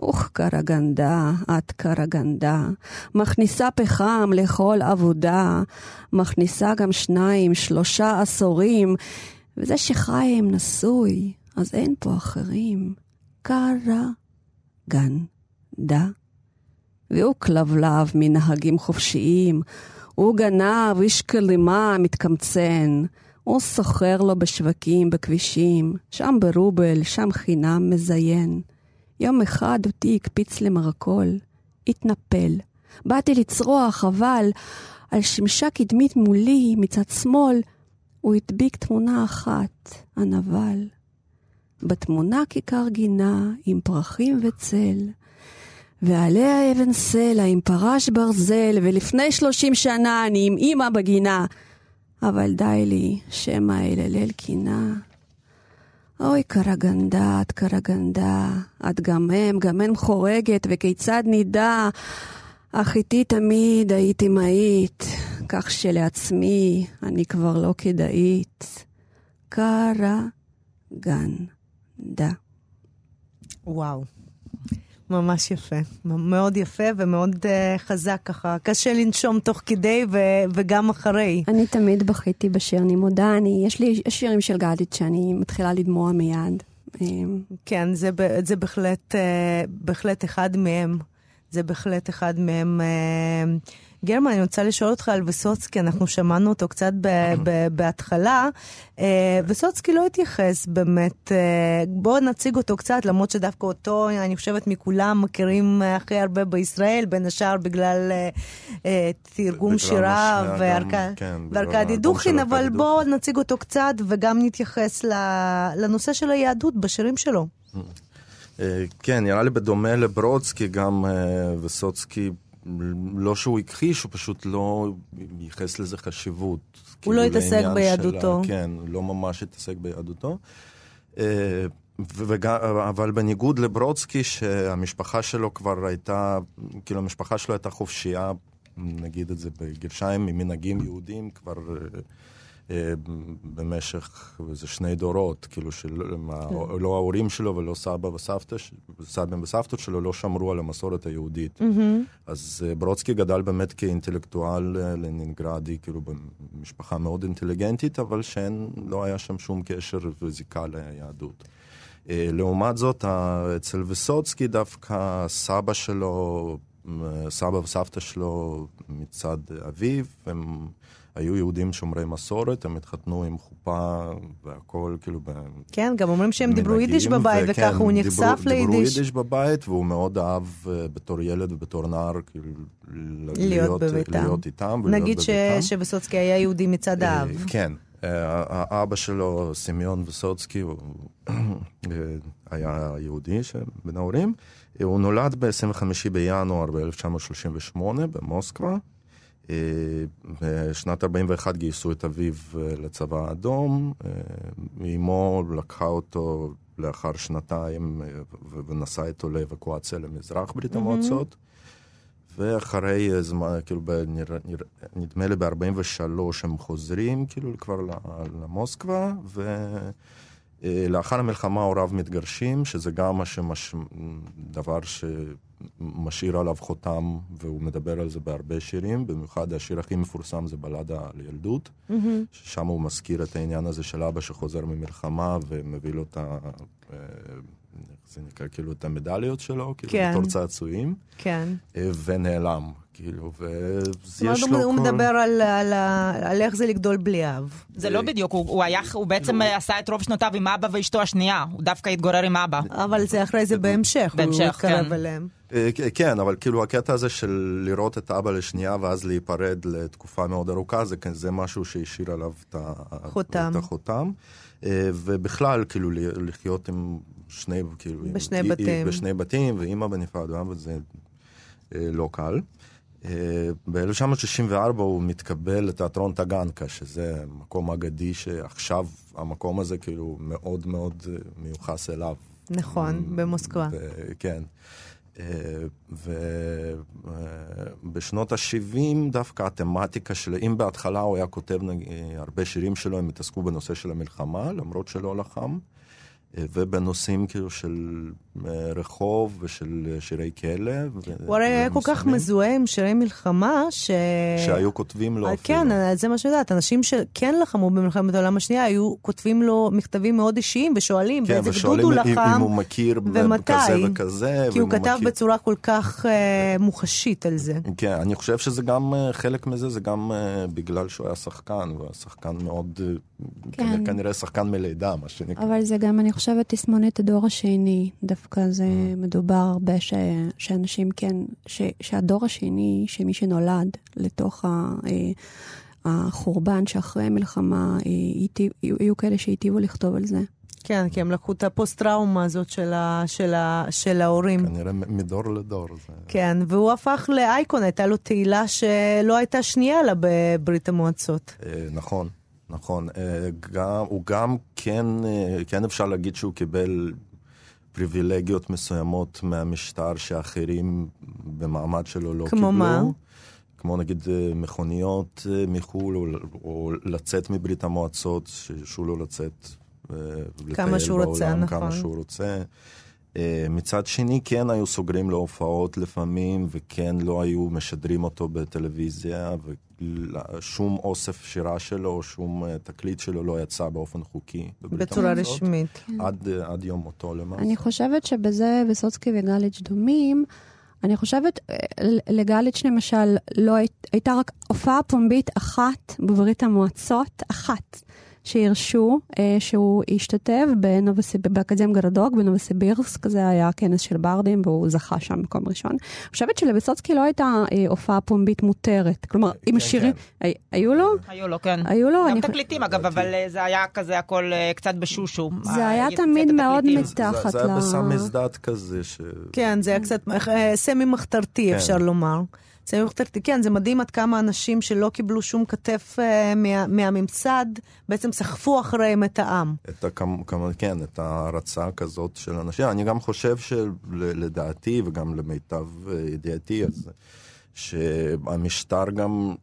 אוח קרגנדה, את קרגנדה, מכניסה פחם לכל עבודה, מכניסה גם שניים, שלושה עשורים, וזה שחיים נשוי, אז אין פה אחרים. קרגנדה. והוא כלבלב מנהגים חופשיים, הוא גנב, איש כלימה, מתקמצן. הוא סוחר לו בשווקים, בכבישים, שם ברובל, שם חינם מזיין. יום אחד אותי הקפיץ למרקול, התנפל. באתי לצרוח, אבל על שמשה קדמית מולי, מצד שמאל, הוא הדביק תמונה אחת, הנבל. בתמונה כיכר גינה, עם פרחים וצל, ועליה אבן סלע עם פרש ברזל, ולפני שלושים שנה אני עם אמא בגינה. אבל די לי, שמא אל קינה. אוי, קרגנדה, את קרגנדה, את גם הם, גם הם חורגת, וכיצד נדע? אך איתי תמיד היית אמהית, כך שלעצמי אני כבר לא כדאית. קרה גנדה. וואו. ממש יפה, מאוד יפה ומאוד uh, חזק ככה. קשה לנשום תוך כדי ו- וגם אחרי. אני תמיד בכיתי בשיר, אני מודה, אני, יש לי יש שירים של גדית שאני מתחילה לדמוע מיד. כן, זה, זה בהחלט, uh, בהחלט אחד מהם. זה בהחלט אחד מהם. Uh, גרמן, אני רוצה לשאול אותך על וסוצקי, אנחנו שמענו אותו קצת ב- ב- בהתחלה. אה, וסוצקי לא התייחס באמת, אה, בואו נציג אותו קצת, למרות שדווקא אותו, אני חושבת, מכולם מכירים הכי הרבה בישראל, בין השאר בגלל אה, תרגום כן, וארכדי דוכין, אבל בואו נציג אותו קצת וגם נתייחס לנושא של היהדות בשירים שלו. כן, נראה לי בדומה לברודסקי, גם וסוצקי לא שהוא הכחיש, הוא פשוט לא ייחס לזה חשיבות. הוא כאילו לא התעסק ביהדותו. שלה, כן, לא ממש התעסק ביהדותו. אה, וגם, אבל בניגוד לברודסקי, שהמשפחה שלו כבר הייתה, כאילו המשפחה שלו הייתה חופשייה, נגיד את זה בגרשיים, ממנהגים יהודים, כבר אה, אה, במשך איזה שני דורות, כאילו שלא כן. לא ההורים שלו ולא סבא וסבתא, סבא וסבתות שלו לא שמרו על המסורת היהודית. אז אה, ברודסקי גדל באמת כאינטלקטואל אה, לנינגרדי, כאילו במשפחה מאוד אינטליגנטית, אבל שאין, לא היה שם שום קשר וזיקה ליהדות. לעומת זאת, אצל וסוצקי דווקא סבא שלו, סבא וסבתא שלו מצד אביו, הם... היו יהודים שומרי מסורת, הם התחתנו עם חופה והכל, כאילו... כן, גם אומרים שהם דיברו יידיש בבית, וככה הוא נחשף ליידיש. דיברו יידיש בבית, והוא מאוד אהב אה, בתור ילד ובתור נער, כאילו, להיות, בביתם. להיות איתם. נגיד שבסוצקי היה יהודי מצד אה, האב. כן. אה, האבא שלו, סמיון וסוצקי, הוא היה יהודי בין ההורים. הוא נולד ב-25 בינואר ב-1938 במוסקבה. בשנת 41 גייסו את אביו אה, לצבא האדום, אה, אמו לקחה אותו לאחר שנתיים אה, ונסעה איתו לאבקואציה למזרח ברית המועצות. ואחרי זמן, כאילו, נדמה לי ב-43 הם חוזרים, כאילו, כבר למוסקבה, ולאחר המלחמה הוריו מתגרשים, שזה גם שמש... דבר ש... משאיר עליו חותם, והוא מדבר על זה בהרבה שירים, במיוחד השיר הכי מפורסם זה בלדה לילדות, mm-hmm. ששם הוא מזכיר את העניין הזה של אבא שחוזר ממלחמה ומביא לו את ה... אה, איך זה נקרא, כאילו, את המדליות שלו, כאילו, כן. בתור צעצועים. כן. אה, ונעלם. כאילו, ויש לו כל... הוא מדבר על, על, על איך זה לגדול בלי אב. זה לא בדיוק, הוא, הוא, היה, הוא בעצם עשה את רוב שנותיו עם אבא ואשתו השנייה, הוא דווקא התגורר עם אבא. אבל זה אחרי זה בהמשך, בהמשך הוא התקרב כן. אליהם. אה, כן, אבל כאילו הקטע הזה של לראות את אבא לשנייה ואז להיפרד לתקופה מאוד ארוכה, זה, זה משהו שהשאיר עליו את, חותם. את החותם. אה, ובכלל, כאילו, לחיות עם שני, כאילו... בשני עם, בתים. בשני בתים, ואימא בנפרד, זה אה, לא קל. ב-1964 הוא מתקבל לתיאטרון טגנקה, שזה מקום אגדי שעכשיו המקום הזה כאילו מאוד מאוד מיוחס אליו. נכון, במוסקבה. כן. ובשנות ה-70 דווקא התמטיקה של, אם בהתחלה הוא היה כותב הרבה שירים שלו, הם התעסקו בנושא של המלחמה, למרות שלא לחם. ובנושאים כאילו של אה, רחוב ושל שירי כלא. הוא הרי היה כל כך מזוהה עם שירי מלחמה, ש... שהיו כותבים לו אה, אפילו. כן, זה מה שיודעת. אנשים שכן לחמו במלחמת העולם השנייה, היו כותבים לו מכתבים מאוד אישיים ושואלים כן, באיזה גדוד הוא לחם. כן, ושואלים אם הוא מכיר ומתי. כזה וכזה. כי הוא כתב מכיר... בצורה כל כך uh, מוחשית על זה. כן, אני חושב שזה גם, uh, חלק מזה זה גם uh, בגלל שהוא היה שחקן, והוא היה שחקן מאוד, כן. כנראה שחקן מלידה, מה שנקרא. אבל זה גם, אני חושב... חושבת תסמונת הדור השני, דווקא זה mm. מדובר הרבה ש, שאנשים כן, ש, שהדור השני, שמי שנולד לתוך ה, אה, החורבן שאחרי המלחמה, אה, יהיו כאלה שהיטיבו לכתוב על זה. כן, כי הם לקחו את הפוסט-טראומה הזאת של, ה, של, ה, של ההורים. כנראה מדור לדור. זה... כן, והוא הפך לאייקון, הייתה לו תהילה שלא הייתה שנייה לה בברית המועצות. אה, נכון. נכון. גם, הוא גם כן, כן אפשר להגיד שהוא קיבל פריבילגיות מסוימות מהמשטר שאחרים במעמד שלו לא כמו קיבלו. כמו מה? כמו נגיד אה, מכוניות אה, מחו"ל, או, או לצאת מברית המועצות, שירשו לו לצאת אה, כמה שהוא בעולם, רוצה, נכון. כמה שהוא רוצה. אה, מצד שני, כן היו סוגרים לו הופעות לפעמים, וכן לא היו משדרים אותו בטלוויזיה, ושום אוסף שירה שלו, שום אה, תקליט שלו לא יצא באופן חוקי. בצורה המועצות, רשמית. עד, אה, עד יום מותו למעשה. אני חושבת שבזה ויסוצקי וגליץ' דומים. אני חושבת, לגליץ' למשל, לא היית- הייתה רק הופעה פומבית אחת בברית המועצות, אחת, שהרשו אה, שהוא השתתף בנובסיב... באקדמיה גרדוג בנובסיבירסק, זה היה כנס של ברדים והוא זכה שם מקום ראשון. אני חושבת שלוויסוצקי לא הייתה אה, הופעה פומבית מותרת, כלומר, עם כן, השירים, כן. הי- היו לו? היו לו, כן. היו לו, גם אני תקליטים אגב, אבל אה, זה היה כזה הכל אה, קצת בשושו. זה היה תמיד מאוד מתחת זה, זה היה ל- בסמ"ס דת כזה, ש... כן, זה היה קצת אה, סמי מחתרתי, כן. אפשר לומר. סמי מחתרתי, כן, זה מדהים עד כמה אנשים שלא קיבלו שום כתף אה, מה, מהממסד, בעצם סחפו אחריהם את העם. את הכמ... כמ- כן, את ההערצה כזאת של אנשים. אני גם חושב שלדעתי, וגם למיטב אה, ידיעתי, אז שהמשטר גם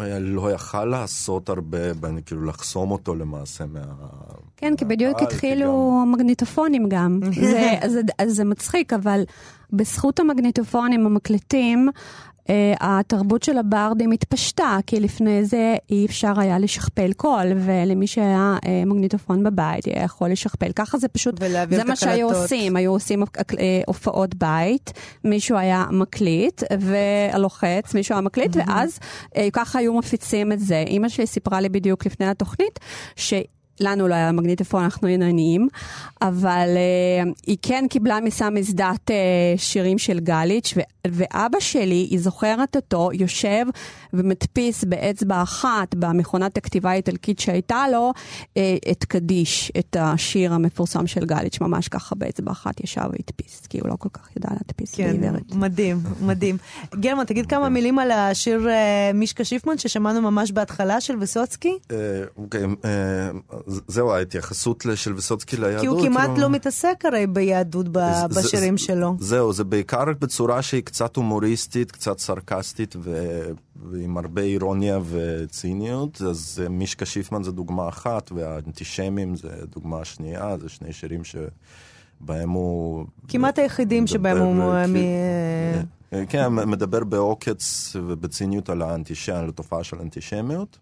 אה, לא יכל לעשות הרבה, בין- כאילו לחסום אותו למעשה מה... כן, כי בדיוק התחילו מגנטופונים גם. <laughs> זה, זה, אז זה מצחיק, אבל בזכות המגנטופונים המקלטים, אה, התרבות של הברדים התפשטה, כי לפני זה אי אפשר היה לשכפל קול, ולמי שהיה אה, מגנטופון בבית היה יכול לשכפל. ככה זה פשוט, זה מה שהיו. עושים, היו עושים אה, הופעות בית, מישהו היה מקליט ולוחץ, מישהו היה מקליט, ואז אה, ככה היו מפיצים את זה. אימא שלי סיפרה לי בדיוק לפני התוכנית, ש... לנו לא היה מגנטופון, אנחנו היינו עניים, אבל uh, היא כן קיבלה מסמס דת uh, שירים של גליץ', ואבא שלי, היא זוכרת אותו, יושב ומדפיס באצבע אחת במכונת הכתיבה האיטלקית שהייתה לו, uh, את קדיש, את השיר המפורסם של גליץ', ממש ככה באצבע אחת ישב והדפיס, כי הוא לא כל כך ידע להדפיס כן, בעברית. מדהים, מדהים. גרמן, תגיד כמה מילים על השיר אה, מישקה שיפמן ששמענו ממש בהתחלה של ויסוצקי? אה, אוקיי, אה, זהו, ההתייחסות של ויסוצקי ליהדות. כי הוא כמעט כאילו- לא מתעסק הרי ביהדות בשירים שלו. זהו, זה בעיקר בצורה שהיא קצת הומוריסטית, קצת סרקסטית ו... ועם הרבה אירוניה וציניות. אז אה, מישקה שיפמן זה דוגמה אחת, והאנטישמים זה דוגמה שנייה, זה שני שירים שבהם הוא... כמעט היחידים מדבר, שבהם הוא... אה, מ- אה, כן, מדבר בעוקץ ובציניות על האנטישם, על התופעה של אנטישמיות.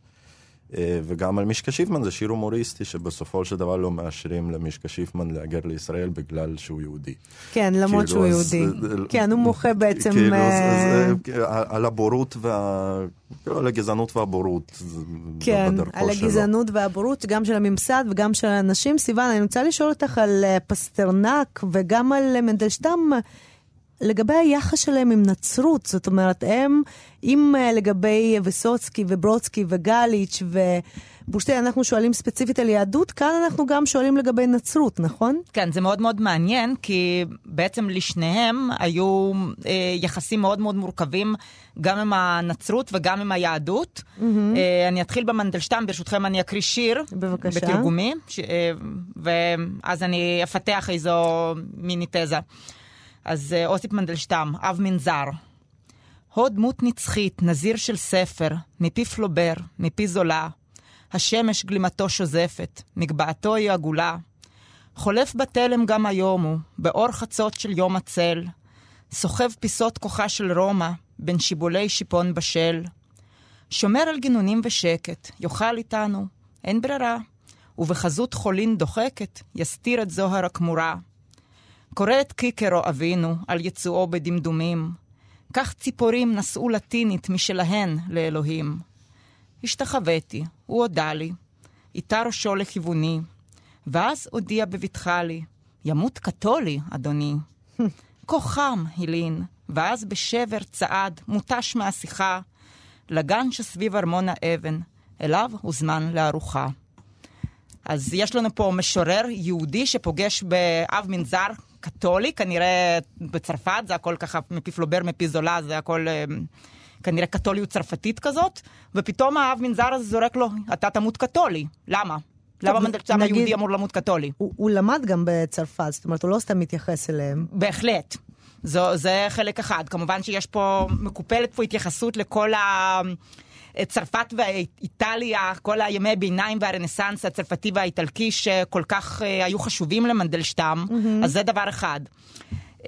אה, וגם על מישקה שיפמן זה שיר הומוריסטי שבסופו של דבר לא מאשרים למישקה שיפמן להגר לישראל בגלל שהוא יהודי. כן, למרות כאילו, שהוא אז- יהודי. אה, כן, הוא מוחה <laughs> בעצם... כאילו, אה, אה, על הבורות וה... כאילו, על הגזענות והבורות. זה כן, על שלו. הגזענות והבורות, גם של הממסד וגם של האנשים. סיוון, אני רוצה לשאול אותך על אה, פסטרנק וגם על אה, מנדלשטם, לגבי היחס שלהם עם נצרות. זאת אומרת, הם, אם אה, לגבי ויסוצקי וברודסקי וגליץ' ובושטיין, אנחנו שואלים ספציפית על יהדות, כאן אנחנו גם שואלים לגבי נצרות, נכון? כן, זה מאוד מאוד מעניין, כי בעצם לשניהם היו אה, יחסים מאוד מאוד מורכבים, גם עם הנצרות וגם עם היהדות. אה, אני אתחיל במנדלשטם, ברשותכם אני אקריא שיר. בבקשה. בתרגומי, ש, אה, ואז אני אפתח איזו מיני תזה. אז אה, אוסיפ מנדלשטם, אב מנזר. הו דמות נצחית, נזיר של ספר, מפי פלובר, מפי זולה. השמש גלימתו שוזפת, מגבעתו היא עגולה. חולף בתלם גם היום הוא, באור חצות של יום הצל. סוחב פיסות כוחה של רומא, בין שיבולי שיפון בשל. שומר על גינונים ושקט, יאכל איתנו, אין ברירה. ובחזות חולין דוחקת, יסתיר את זוהר הכמורה. קורא את קיקרו אבינו, על יצואו בדמדומים. כך ציפורים נשאו לטינית משלהן לאלוהים. השתחוויתי, הוא הודה לי, איתה ראשו לכיווני, ואז הודיע בבטחה לי, ימות קתולי, אדוני. <laughs> כה חם, הלין, ואז בשבר צעד, מותש מהשיחה, לגן שסביב ארמון האבן, אליו הוזמן לארוחה. אז יש לנו פה משורר יהודי שפוגש באב מנזר קתולי, כנראה בצרפת, זה הכל ככה מפי פלובר, מפי זולה, זה הכל אה, כנראה קתוליות צרפתית כזאת, ופתאום האב מנזר הזה זורק לו, אתה תמות קתולי. למה? למה מנדלסטם נגיד- היהודי אמור למות קתולי? הוא, הוא למד גם בצרפת, זאת אומרת, הוא לא סתם מתייחס אליהם. בהחלט. זו, זה חלק אחד. כמובן שיש פה, מקופלת פה התייחסות לכל ה... צרפת ואיטליה, כל הימי ביניים והרנסאנס הצרפתי והאיטלקי שכל כך uh, היו חשובים למנדלשטם, mm-hmm. אז זה דבר אחד. Uh,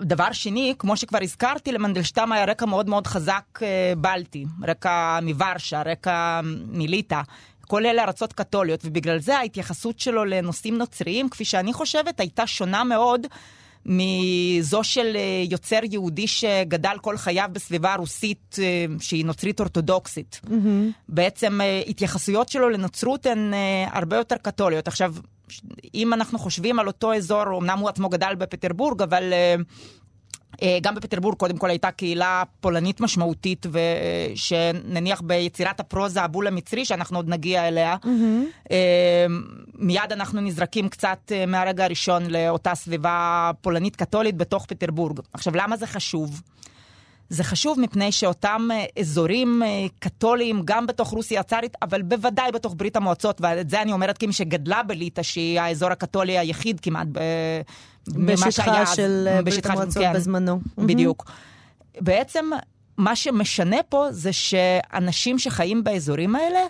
דבר שני, כמו שכבר הזכרתי, למנדלשטם היה רקע מאוד מאוד חזק uh, בלטי, רקע מוורשה, רקע מליטא. כל אלה ארצות קתוליות, ובגלל זה ההתייחסות שלו לנושאים נוצריים, כפי שאני חושבת, הייתה שונה מאוד מזו של אה, יוצר יהודי שגדל כל חייו בסביבה רוסית אה, שהיא נוצרית אורתודוקסית. Mm-hmm. בעצם אה, התייחסויות שלו לנוצרות הן הרבה יותר קתוליות. עכשיו, אם אנחנו חושבים על אותו אזור, אמנם הוא עצמו גדל בפטרבורג, אבל גם בפטרבורג קודם כל הייתה קהילה פולנית משמעותית, שנניח ביצירת הפרוזה הבול המצרי, שאנחנו עוד נגיע אליה, mm-hmm. מיד אנחנו נזרקים קצת אה, מהרגע הראשון לאותה סביבה פולנית קתולית בתוך פטרבורג. עכשיו, למה זה חשוב? זה חשוב מפני שאותם אזורים קתוליים, גם בתוך רוסיה הצארית, אבל בוודאי בתוך ברית המועצות, ואת זה אני אומרת כמי שגדלה בליטא, שהיא האזור הקתולי היחיד כמעט בשטחה של אה, ברית המועצות כן, בזמנו. בדיוק. Mm-hmm. בעצם מה שמשנה פה זה שאנשים שחיים באזורים האלה,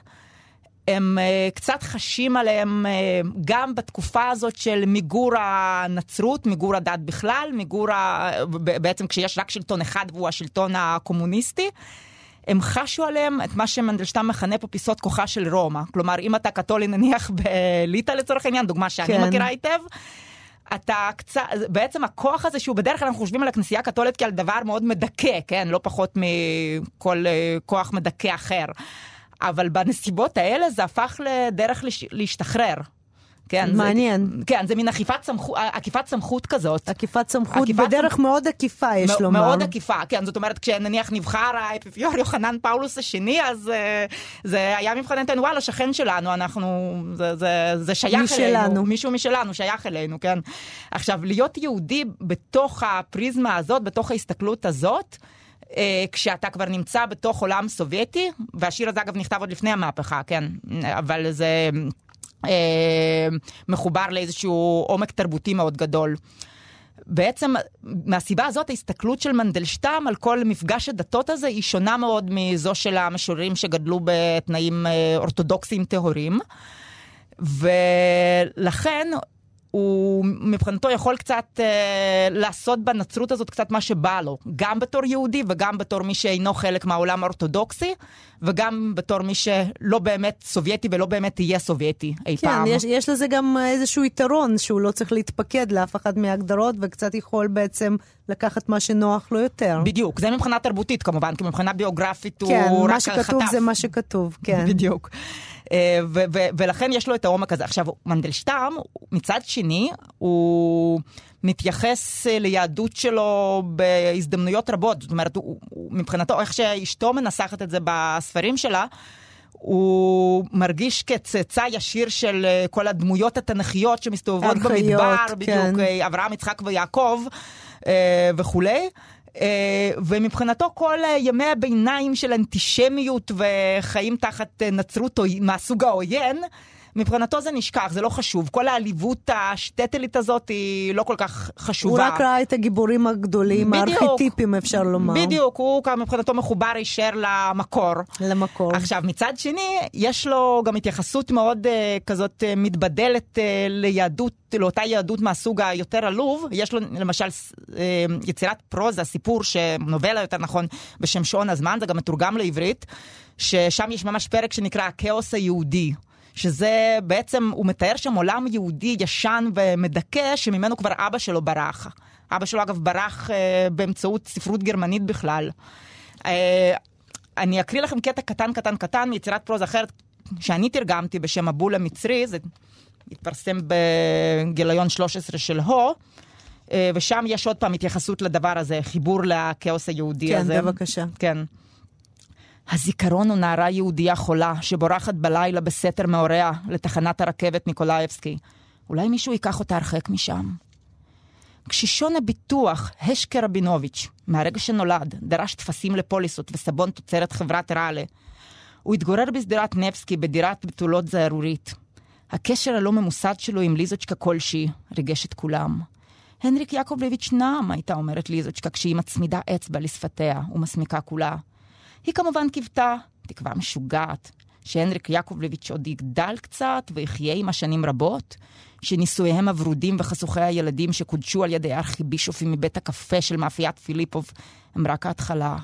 הם uh, קצת חשים עליהם uh, גם בתקופה הזאת של מיגור הנצרות, מיגור הדת בכלל, מיגור, ה... בעצם כשיש רק שלטון אחד והוא השלטון הקומוניסטי. הם חשו עליהם את מה שמנדלשטיין מכנה פה פיסות כוחה של רומא. כלומר, אם אתה קתולי נניח בליטא לצורך העניין, דוגמה שאני כן. מכירה היטב, אתה קצת, בעצם הכוח הזה שהוא בדרך כלל אנחנו חושבים על הכנסייה הקתולית כעל דבר מאוד מדכא, כן? לא פחות מכל uh, כוח מדכא אחר. אבל בנסיבות האלה זה הפך לדרך לש... להשתחרר. כן, מעניין. זה, כן, זה מין עקיפת סמכות, עקיפת סמכות כזאת. עקיפת סמכות עקיפת בדרך סמכ... מאוד עקיפה, יש מ- לומר. מאוד עקיפה, כן, זאת אומרת, כשנניח נבחר האפיפיור יוחנן פאולוס השני, אז uh, זה היה מבחינתנו, וואלה, שכן שלנו, אנחנו, זה, זה, זה שייך משלנו. אלינו. מישהו משלנו, שייך אלינו, כן. עכשיו, להיות יהודי בתוך הפריזמה הזאת, בתוך ההסתכלות הזאת, Uh, כשאתה כבר נמצא בתוך עולם סובייטי, והשיר הזה אגב נכתב עוד לפני המהפכה, כן, אבל זה אה, מחובר לאיזשהו עומק תרבותי מאוד גדול. בעצם מהסיבה הזאת ההסתכלות של מנדלשטם על כל מפגש הדתות הזה היא שונה מאוד מזו של המשוררים שגדלו בתנאים אה, אורתודוקסיים טהורים. ולכן הוא מבחינתו יכול קצת אה, לעשות בנצרות הזאת קצת מה שבא לו, גם בתור יהודי וגם בתור מי שאינו חלק מהעולם האורתודוקסי, וגם בתור מי שלא באמת סובייטי ולא באמת יהיה סובייטי אי כן, פעם. כן, יש, יש לזה גם איזשהו יתרון שהוא לא צריך להתפקד לאף אחת מההגדרות וקצת יכול בעצם לקחת מה שנוח לו יותר. בדיוק, זה מבחינה תרבותית כמובן, כי מבחינה ביוגרפית כן, הוא רק חטף. כן, מה שכתוב זה מה שכתוב, כן. <laughs> בדיוק. אה, ולכן יש לו את העומק הזה. עכשיו, מנדלשטם, מצד שני, הוא מתייחס אה, ליהדות שלו בהזדמנויות רבות. זאת אומרת, הוא, הוא, מבחינתו, איך שאשתו מנסחת את זה בספרים שלה, הוא מרגיש כצאצא ישיר של אה, כל הדמויות התנכיות שמסתובבות במדבר, כן. בדיוק, אברהם, יצחק ויעקב וכולי. אה, ומבחינתו כל ימי הביניים של אנטישמיות וחיים תחת נצרות מהסוג העוין, מבחינתו זה נשכח, זה לא חשוב. כל העליבות השטטלית הזאת היא לא כל כך חשובה. הוא רק ראה את הגיבורים הגדולים, הארכיטיפים אפשר לומר. בדיוק, הוא מבחינתו מחובר הישר למקור. למקור. עכשיו, מצד שני, יש לו גם התייחסות מאוד uh, כזאת uh, מתבדלת uh, ליהדות, לאותה יהדות מהסוג היותר עלוב. יש לו למשל uh, יצירת פרוזה, סיפור, נובלה יותר נכון, בשם שעון הזמן, זה גם מתורגם לעברית, ששם יש ממש פרק שנקרא הכאוס היהודי. שזה בעצם, הוא מתאר שם עולם יהודי ישן ומדכא, שממנו כבר אבא שלו ברח. אבא שלו אגב ברח אה, באמצעות ספרות גרמנית בכלל. אה, אני אקריא לכם קטע קטן קטן קטן מיצירת פרוזה אחרת שאני תרגמתי בשם הבול המצרי, זה התפרסם בגיליון 13 של הו. אה, ושם יש עוד פעם התייחסות לדבר הזה, חיבור לכאוס היהודי כן, הזה. כן, בבקשה. כן. הזיכרון הוא נערה יהודייה חולה שבורחת בלילה בסתר מהוריה לתחנת הרכבת ניקולאייבסקי. אולי מישהו ייקח אותה הרחק משם. קשישון הביטוח, השקר רבינוביץ', מהרגע שנולד, דרש טפסים לפוליסות וסבון תוצרת חברת ראלה. הוא התגורר בשדרת נבסקי בדירת בתולות זערורית. הקשר הלא ממוסד שלו עם ליזוצ'קה כלשהי ריגש את כולם. הנריק יעקובלביץ' נעם, הייתה אומרת ליזוצ'קה כשהיא מצמידה אצבע לשפתיה ומסמיקה כולה. היא כמובן קיוותה, תקווה משוגעת, שהנריק יעקובלביץ' עוד יגדל קצת ויחיה עמה שנים רבות, שנישואיהם הוורודים וחשוכי הילדים שקודשו על ידי הארכיבישופים מבית הקפה של מאפיית פיליפוב הם רק ההתחלה.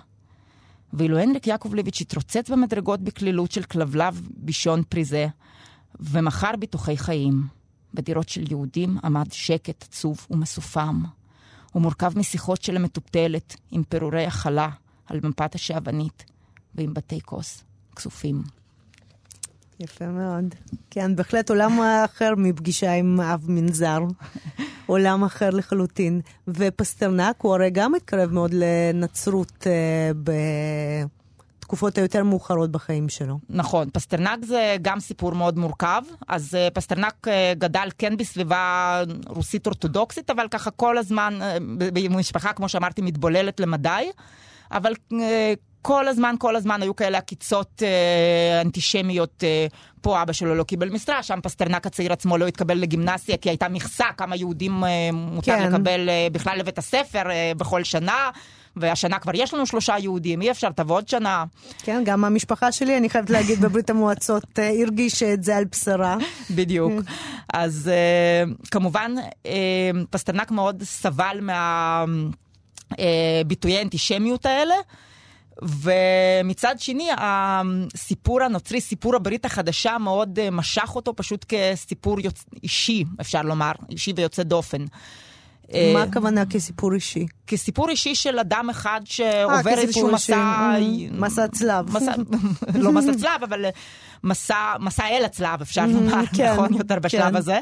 ואילו הנריק יעקובלביץ' התרוצץ במדרגות בקלילות של כלבלב בישון פריזה, ומכר ביטוחי חיים. בדירות של יהודים עמד שקט עצוב ומסופם. הוא מורכב משיחות של המטופטלת עם פירורי הכלה על מפת השעוונית ועם בתי כוס כסופים. יפה מאוד. כן, בהחלט עולם אחר מפגישה עם אב מנזר. <laughs> עולם אחר לחלוטין. ופסטרנק הוא הרי גם מתקרב מאוד לנצרות אה, בתקופות היותר מאוחרות בחיים שלו. נכון, פסטרנק זה גם סיפור מאוד מורכב. אז אה, פסטרנק אה, גדל כן בסביבה רוסית אורתודוקסית, אבל ככה כל הזמן, אה, במשפחה, כמו שאמרתי, מתבוללת למדי. אבל כל הזמן, כל הזמן היו כאלה עקיצות אה, אנטישמיות. אה, פה אבא שלו לא קיבל משרה, שם פסטרנק הצעיר עצמו לא התקבל לגימנסיה, כי הייתה מכסה כמה יהודים אה, מותר כן. לקבל אה, בכלל לבית הספר אה, בכל שנה. והשנה כבר יש לנו שלושה יהודים, אי אפשר, תבוא עוד שנה. כן, גם המשפחה שלי, אני חייבת להגיד, <laughs> בברית המועצות אה, הרגישה את זה על בשרה. בדיוק. אז אה, כמובן, אה, פסטרנק מאוד סבל מהביטויי האנטישמיות האלה. ומצד שני, הסיפור הנוצרי, סיפור הברית החדשה, מאוד אה, משך אותו פשוט כסיפור יוצ... אישי, אפשר לומר, אישי ויוצא דופן. אה, מה הכוונה כסיפור אישי? כסיפור אישי של אדם אחד שעובר כסיפור איזשהו. מסע... מסע צלב. לא מסע צלב, אבל מסע, מסע אל הצלב, אפשר <laughs> לומר, כן, נכון יותר בשלב כן. הזה.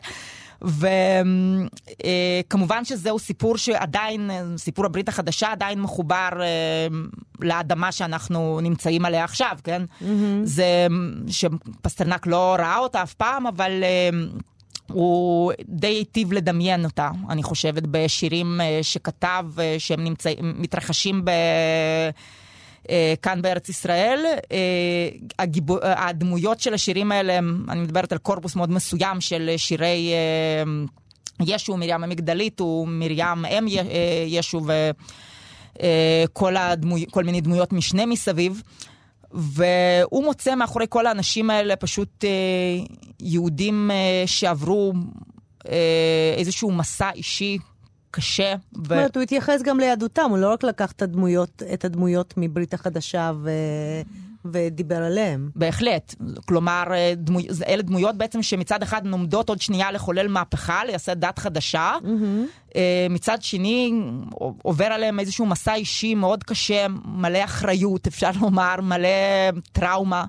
וכמובן שזהו סיפור שעדיין, סיפור הברית החדשה עדיין מחובר אה, לאדמה שאנחנו נמצאים עליה עכשיו, כן? זה שפסטרנק לא ראה אותה אף פעם, אבל... אה, הוא די היטיב לדמיין אותה, אני חושבת, בשירים אה, שכתב, שהם נמצאים, מתרחשים ב... אה, כאן בארץ ישראל. אה, הגיבו, הדמויות של השירים האלה, אני מדברת על קורפוס מאוד מסוים של שירי אה, ישו, מרים המגדלית, ומרים אם י- אה, ישו, וכל הדמוי, כל מיני דמויות משנה מסביב. והוא מוצא מאחורי כל האנשים האלה פשוט אה, יהודים אה, שעברו אה, איזשהו מסע אישי קשה. זאת אומרת, הוא התייחס גם ליהדותם, הוא לא רק לקח את הדמויות, את הדמויות מברית החדשה ו... ודיבר עליהם. בהחלט. כלומר, אה, דמו... אלה דמויות בעצם שמצד אחד לומדות עוד שנייה לחולל מהפכה, לייסד דת חדשה. אה, מצד שני, עובר עליהם איזשהו מסע אישי מאוד קשה, מלא אחריות, אפשר לומר, מלא טראומה.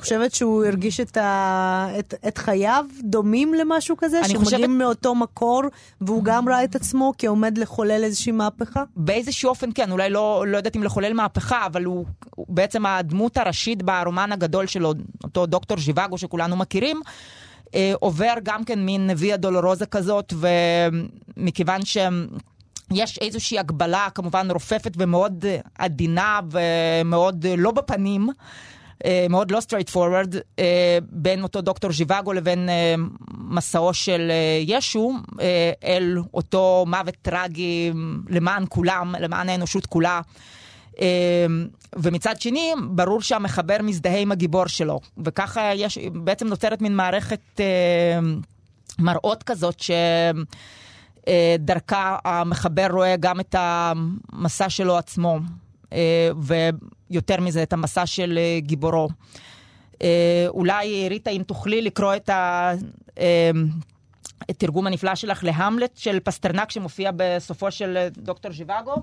חושבת שהוא הרגיש את, ה... את, את חייו דומים למשהו כזה? שמגיעים חושבת- מאותו מקור, והוא גם ראה את עצמו כעומד לחולל איזושהי מהפכה? באיזשהו אופן כן, אולי לא, לא יודעת אם לחולל מהפכה, אבל הוא, הוא בעצם הדמות הראשית ברומן הגדול שלו, אותו דוקטור ז'יוואגו שכולנו מכירים, אה, עובר גם כן מין נביא הדולורוזה כזאת, ומכיוון ש... יש איזושהי הגבלה כמובן רופפת ומאוד עדינה ומאוד לא בפנים, מאוד לא straight forward, אה, בין אותו דוקטור ז'יוואגו לבין אה, מסעו של אה, ישו, אה, אל אותו מוות טרגי למען כולם, למען האנושות כולה. אה, ומצד שני, ברור שהמחבר מזדהה עם הגיבור שלו, וככה יש, בעצם נוצרת מין מערכת אה, מראות כזאת ש... אה, דרכה המחבר רואה גם את המסע שלו עצמו, אה, ויותר מזה, את המסע של אה, גיבורו. אה, אולי, ריטה, אם תוכלי לקרוא את התרגום הנפלא שלך להמלט של פסטרנק שמופיע בסופו של אה, דוקטור ז'יוואגו.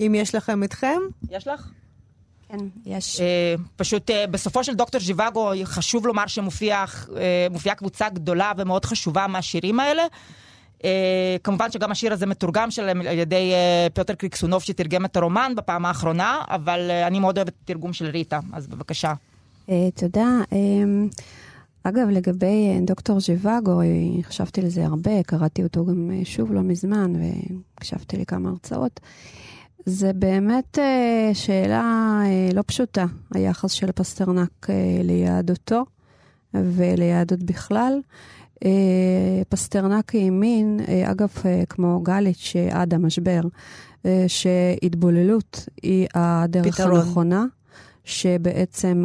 אם יש לכם איתכם? יש לך? כן, יש. אה, פשוט אה, בסופו של דוקטור ז'יוואגו חשוב לומר שמופיעה אה, קבוצה גדולה ומאוד חשובה מהשירים האלה. אה, כמובן שגם השיר הזה מתורגם שלהם על ידי אה, פיוטר קריקסונוב שתרגם את הרומן בפעם האחרונה, אבל אה, אני מאוד אוהבת את התרגום של ריטה, אז בבקשה. תודה. אגב, לגבי דוקטור ז'יוואגו, חשבתי לזה הרבה, קראתי אותו גם שוב לא מזמן, והקשבתי לכמה הרצאות. זה באמת שאלה לא פשוטה, היחס של פסטרנק ליהדותו וליהדות בכלל. אה, פסטרנק האמין, אה, אגב, אה, כמו גליץ' עד המשבר, שהתבוללות היא הדרך פתרון. הנכונה, שבעצם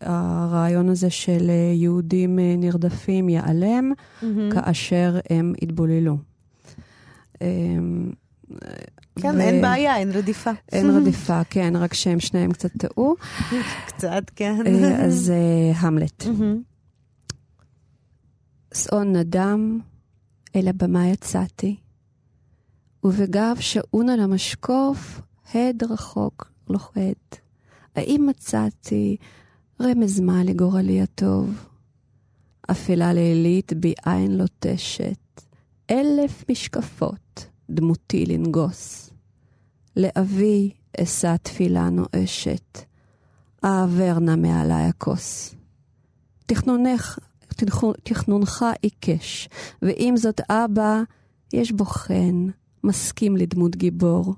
הרעיון הזה של יהודים נרדפים ייעלם כאשר הם יתבוללו. כן, ו- אין בעיה, אין רדיפה. אין <laughs> רדיפה, כן, רק שהם שניהם קצת טעו. קצת, כן. אז המלט. שאון נדם, אל הבמה יצאתי, ובגב שעון על המשקוף, הד רחוק לוחד. האם מצאתי רמז מה לגורלי הטוב? אפלה לילית בי עין לוטשת, אלף משקפות דמותי לנגוס. לאבי אשא תפילה נואשת, העבר נא מעלי הכוס. תכנונך, תכנונך עיקש, ועם זאת אבא, יש בו חן, מסכים לדמות גיבור.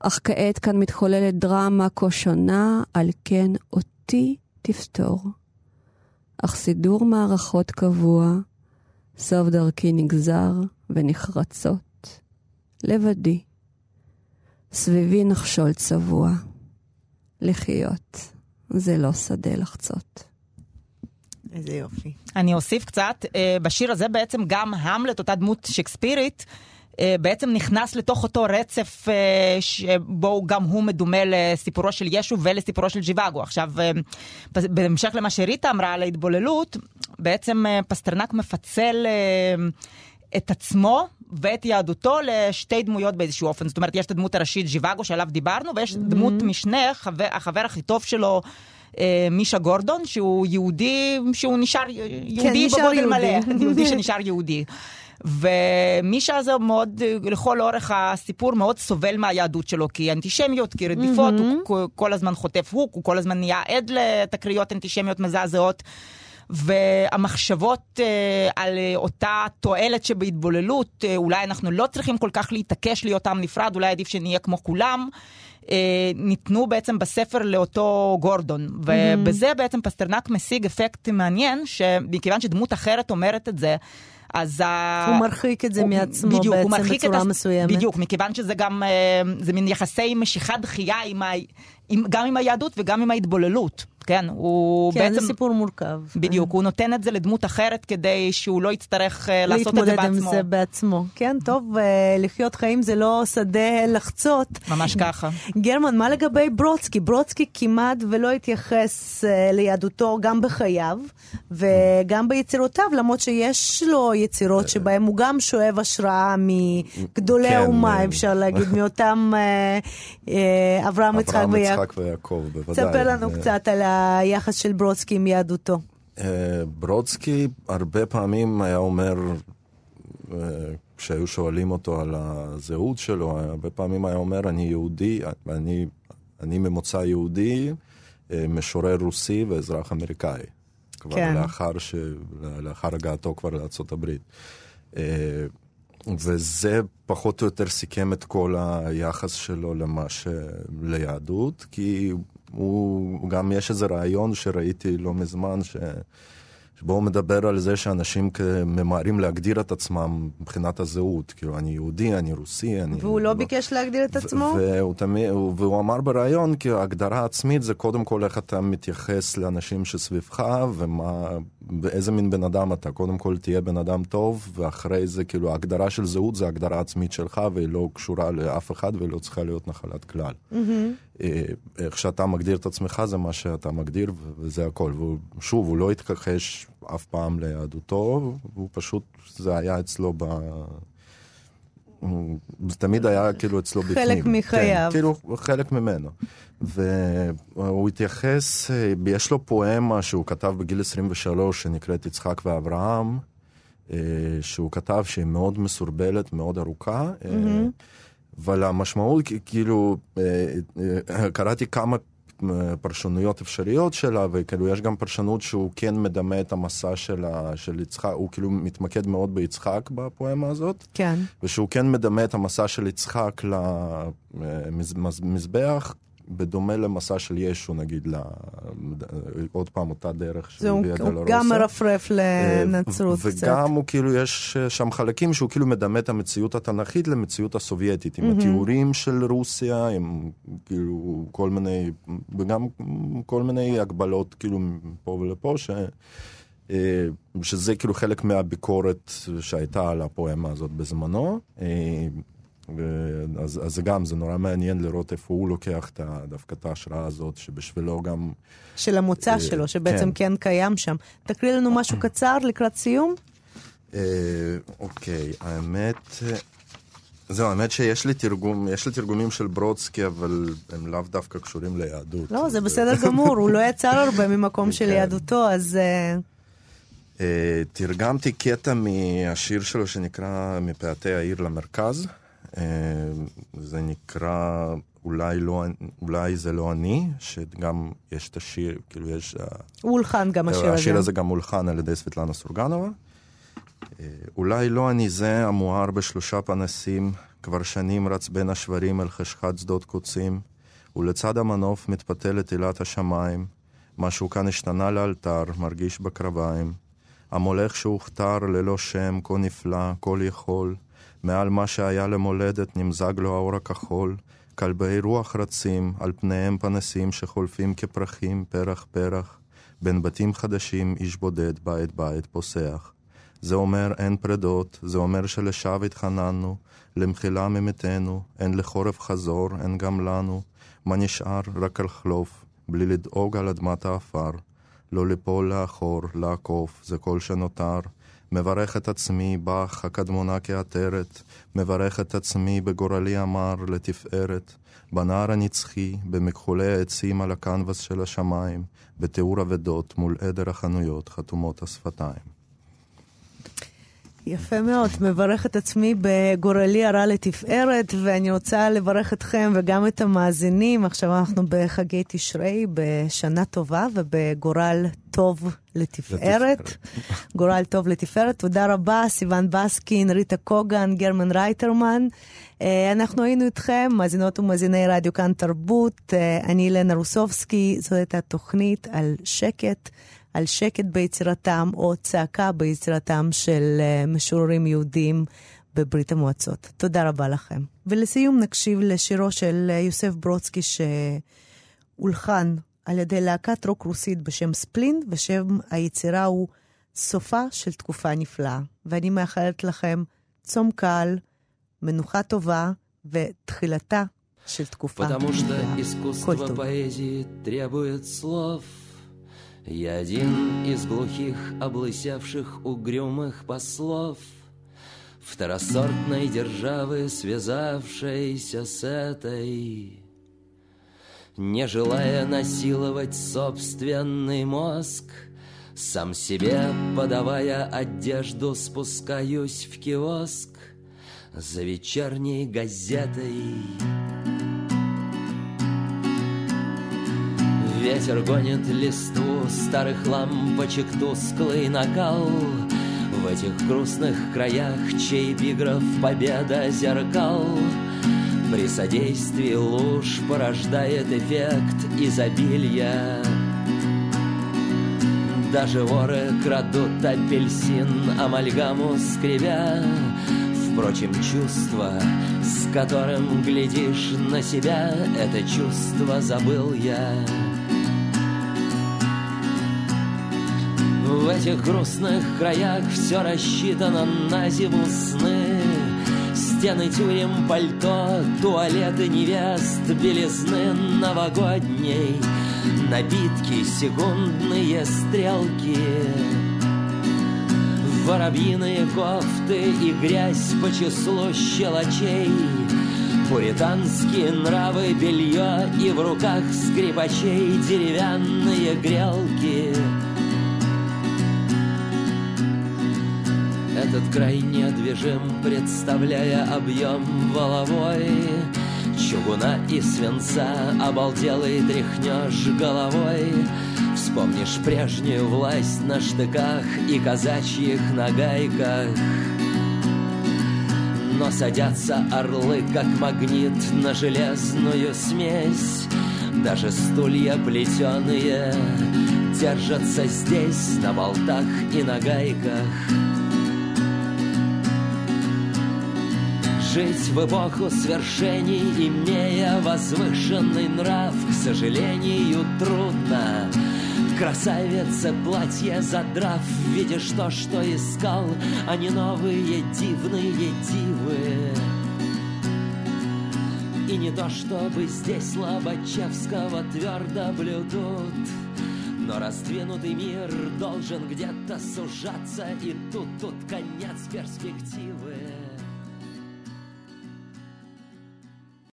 אך כעת כאן מתחוללת דרמה כה שונה, על כן אותי תפתור. אך סידור מערכות קבוע, סוף דרכי נגזר ונחרצות. לבדי, סביבי נחשול צבוע. לחיות, זה לא שדה לחצות. איזה יופי. אני אוסיף קצת, אה, בשיר הזה בעצם גם המלט, אותה דמות שקספירית, אה, בעצם נכנס לתוך אותו רצף אה, שבו גם הוא מדומה לסיפורו של ישו ולסיפורו של ג'יוואגו. עכשיו, בהמשך למה שריטה אמרה על ההתבוללות, בעצם פסטרנק מפצל את עצמו ואת יהדותו לשתי דמויות באיזשהו אופן. זאת אומרת, יש את הדמות הראשית ג'יוואגו שעליו דיברנו, ויש דמות משנה, חבר, החבר הכי טוב שלו. אה, מישה גורדון, שהוא יהודי, שהוא נשאר יהודי נשאר בגודל יהודי. מלא, <laughs> יהודי שנשאר יהודי. ומישה הזה מאוד, לכל אורך הסיפור מאוד סובל מהיהדות שלו, כי אנטישמיות, כי רדיפות, הוא כל- הזמן חוטף הוק, הוא כל הזמן נהיה עד לתקריות אנטישמיות מזעזעות. והמחשבות אה, על אותה תועלת שבהתבוללות, אה, אולי אנחנו לא צריכים כל כך להתעקש להיות עם נפרד, אולי עדיף שנהיה כמו כולם, ניתנו בעצם בספר לאותו גורדון. ובזה בעצם פסטרנק משיג אפקט מעניין, שמכיוון שדמות אחרת אומרת את זה, אז... ה- הוא מרחיק את זה הוא- מעצמו בדיוק, בעצם בצורה הס- מסוימת. בדיוק, מכיוון שזה גם, אה, זה מין יחסי משיכה דחייה עם ה... עם, גם עם היהדות וגם עם ההתבוללות, כן? הוא כן, בעצם... זה סיפור מורכב. בדיוק, הוא נותן את זה לדמות אחרת כדי שהוא לא יצטרך אה, לעשות את זה להתמודד עם בעצמו. זה בעצמו. כן, טוב, אה, לחיות חיים זה לא שדה לחצות. ממש ככה. גרמן, מה לגבי ברודסקי? ברודסקי כמעט ולא התייחס אה, ליהדותו גם בחייו וגם ביצירותיו, למרות שיש לו יצירות שבהן הוא גם שואב השראה מגדולי כן, האומה, אפשר להגיד, <laughs> מאותם אברהם, יצחק אברהם, ויעקב. יצחק ויעקב, בוודאי. ספר לנו קצת על היחס של ברודסקי עם יהדותו. אה, ברודסקי הרבה פעמים היה אומר, אה, כשהיו שואלים אותו על הזהות שלו, הרבה פעמים היה אומר, אני יהודי, אני, אני ממוצא יהודי, אה, משורר רוסי ואזרח אמריקאי. כבר כן. לאחר, ש... לאחר הגעתו כבר לארה"ב. וזה פחות או יותר סיכם את כל היחס שלו למה ש... ליהדות, כי הוא גם יש איזה רעיון שראיתי לא מזמן, ש... שבו הוא מדבר על זה שאנשים ממהרים להגדיר את עצמם מבחינת הזהות. כאילו, אני יהודי, אני רוסי, אני... והוא לא ביקש להגדיר את עצמו? והוא, תמיד, הוא- והוא אמר בריאיון כי הגדרה עצמית זה קודם כל איך אתה מתייחס לאנשים שסביבך ומה, ואיזה מין בן אדם אתה. קודם כל תהיה בן אדם טוב, ואחרי זה כאילו ההגדרה של זהות זה הגדרה עצמית שלך והיא לא קשורה לאף אחד והיא לא צריכה להיות נחלת כלל. אה, איך שאתה מגדיר את עצמך זה מה שאתה מגדיר וזה הכל. ושוב, הוא לא התכחש אף פעם ליהדותו, הוא פשוט, זה היה אצלו ב... זה תמיד היה כאילו אצלו בפנים. חלק מחייו. כן, כאילו חלק ממנו. והוא התייחס, יש לו פואמה שהוא כתב בגיל 23 שנקראת יצחק ואברהם, אה, שהוא כתב שהיא מאוד מסורבלת, מאוד ארוכה. אה, אבל המשמעות, כאילו, אה, קראתי כמה פרשנויות אפשריות שלה, וכאילו יש גם פרשנות שהוא כן מדמה את המסע של, ה, של יצחק, הוא כאילו מתמקד מאוד ביצחק בפואמה הזאת, כן. ושהוא כן מדמה את המסע של יצחק למזבח, בדומה למסע של ישו, נגיד, ל... עוד פעם אותה דרך של הוא, ויה הוא דולורוסה. גם מרפרף לנצרות ו- קצת. וגם הוא כאילו, יש שם חלקים שהוא כאילו מדמה את המציאות התנ"כית למציאות הסובייטית, עם התיאורים של רוסיה, עם כאילו כל מיני, וגם כל מיני הגבלות כאילו מפה ולפה, ש... אה, שזה כאילו חלק מהביקורת שהייתה על הפואמה הזאת בזמנו. אה, ו- אז, גם, זה נורא מעניין לראות איפה הוא לוקח את דווקא את ההשראה הזאת, שבשבילו גם... של המוצא אה, שלו, שבעצם כן. כן קיים שם. תקריא לנו משהו קצר לקראת סיום. אה, אוקיי, האמת... זהו, האמת שיש לי תרגום, יש לי תרגומים של ברודסקי, אבל הם לאו דווקא קשורים ליהדות. לא, זה בסדר גמור, הוא לא יצר הרבה ממקום <laughs> של כן. יהדותו, אז... אה, אה, תרגמתי קטע מהשיר שלו שנקרא מפאתי העיר למרכז. אה, זה נקרא אולי, לא, אולי זה לא אני, שגם יש את השיר, כאילו יש... אה, הוא הולחן גם אה, השיר הזה. השיר הזה גם הולחן על ידי סבטלנה סורגנובה. אולי לא אני זה המואר בשלושה פנסים, כבר שנים רץ בין השברים אל חשכת שדות קוצים, ולצד המנוף מתפתלת עילת השמיים, משהו כאן השתנה לאלתר, מרגיש בקרביים. המולך שהוכתר ללא שם, כה נפלא, כה יכול, מעל מה שהיה למולדת נמזג לו האור הכחול. כלבי רוח רצים, על פניהם פנסים שחולפים כפרחים, פרח פרח. בין בתים חדשים איש בודד בית בית פוסח. זה אומר אין פרדות, זה אומר שלשווא התחננו, למחילה ממתנו, אין לחורף חזור, אין גם לנו. מה נשאר? רק על חלוף, בלי לדאוג על אדמת האפר. לא ליפול לאחור, לעקוף, זה כל שנותר. מברך את עצמי בך, הקדמונה כעטרת, מברך את עצמי בגורלי המר לתפארת, בנהר הנצחי, במכחולי העצים על הקנבס של השמיים, בתיאור אבדות מול עדר החנויות חתומות השפתיים. יפה מאוד, מברך את עצמי בגורלי הרע לתפארת, ואני רוצה לברך אתכם וגם את המאזינים. עכשיו אנחנו בחגי תשרי, בשנה טובה ובגורל טוב לתפארת. לתפארת. גורל טוב לתפארת. תודה רבה, סיון בסקין, ריטה קוגן, גרמן רייטרמן. אה, אנחנו היינו איתכם, מאזינות ומאזיני רדיו כאן תרבות. אה, אני אילנה רוסובסקי, זאת הייתה תוכנית על שקט. על שקט ביצירתם או צעקה ביצירתם של אה, משוררים יהודים בברית המועצות. תודה רבה לכם. ולסיום נקשיב לשירו של אה, יוסף ברודסקי שהולחן על ידי להקת רוק רוסית בשם ספלין, ושם היצירה הוא סופה של תקופה נפלאה. ואני מאחלת לכם צום קל, מנוחה טובה ותחילתה של תקופה נפלאה. כל טוב. Я один из глухих, облысевших, угрюмых послов Второсортной державы, связавшейся с этой Не желая насиловать собственный мозг Сам себе, подавая одежду, спускаюсь в киоск За вечерней газетой Ветер гонит листву старых лампочек тусклый накал. В этих грустных краях, чей эпиграф победа зеркал. При содействии луж порождает эффект изобилия. Даже воры крадут апельсин, амальгаму скребя. Впрочем, чувство, с которым глядишь на себя Это чувство забыл я В этих грустных краях все рассчитано на зиму сны. Стены тюрем, пальто, туалеты невест, белизны новогодней Набитки, секундные стрелки. Воробьиные кофты и грязь по числу щелочей Пуританские нравы, белье и в руках скрипачей деревянные грелки Этот край недвижим, представляя объем воловой. Чугуна и свинца, обалделый тряхнешь головой. Вспомнишь прежнюю власть на штыках и казачьих нагайках. Но садятся орлы, как магнит на железную смесь. Даже стулья плетеные Держатся здесь на болтах и на гайках Жить в эпоху свершений, имея возвышенный нрав, к сожалению, трудно. Красавица платье задрав, видишь то, что искал, а не новые дивные дивы. И не то, чтобы здесь Лобачевского твердо блюдут, но раздвинутый мир должен где-то сужаться, и тут, тут конец перспективы.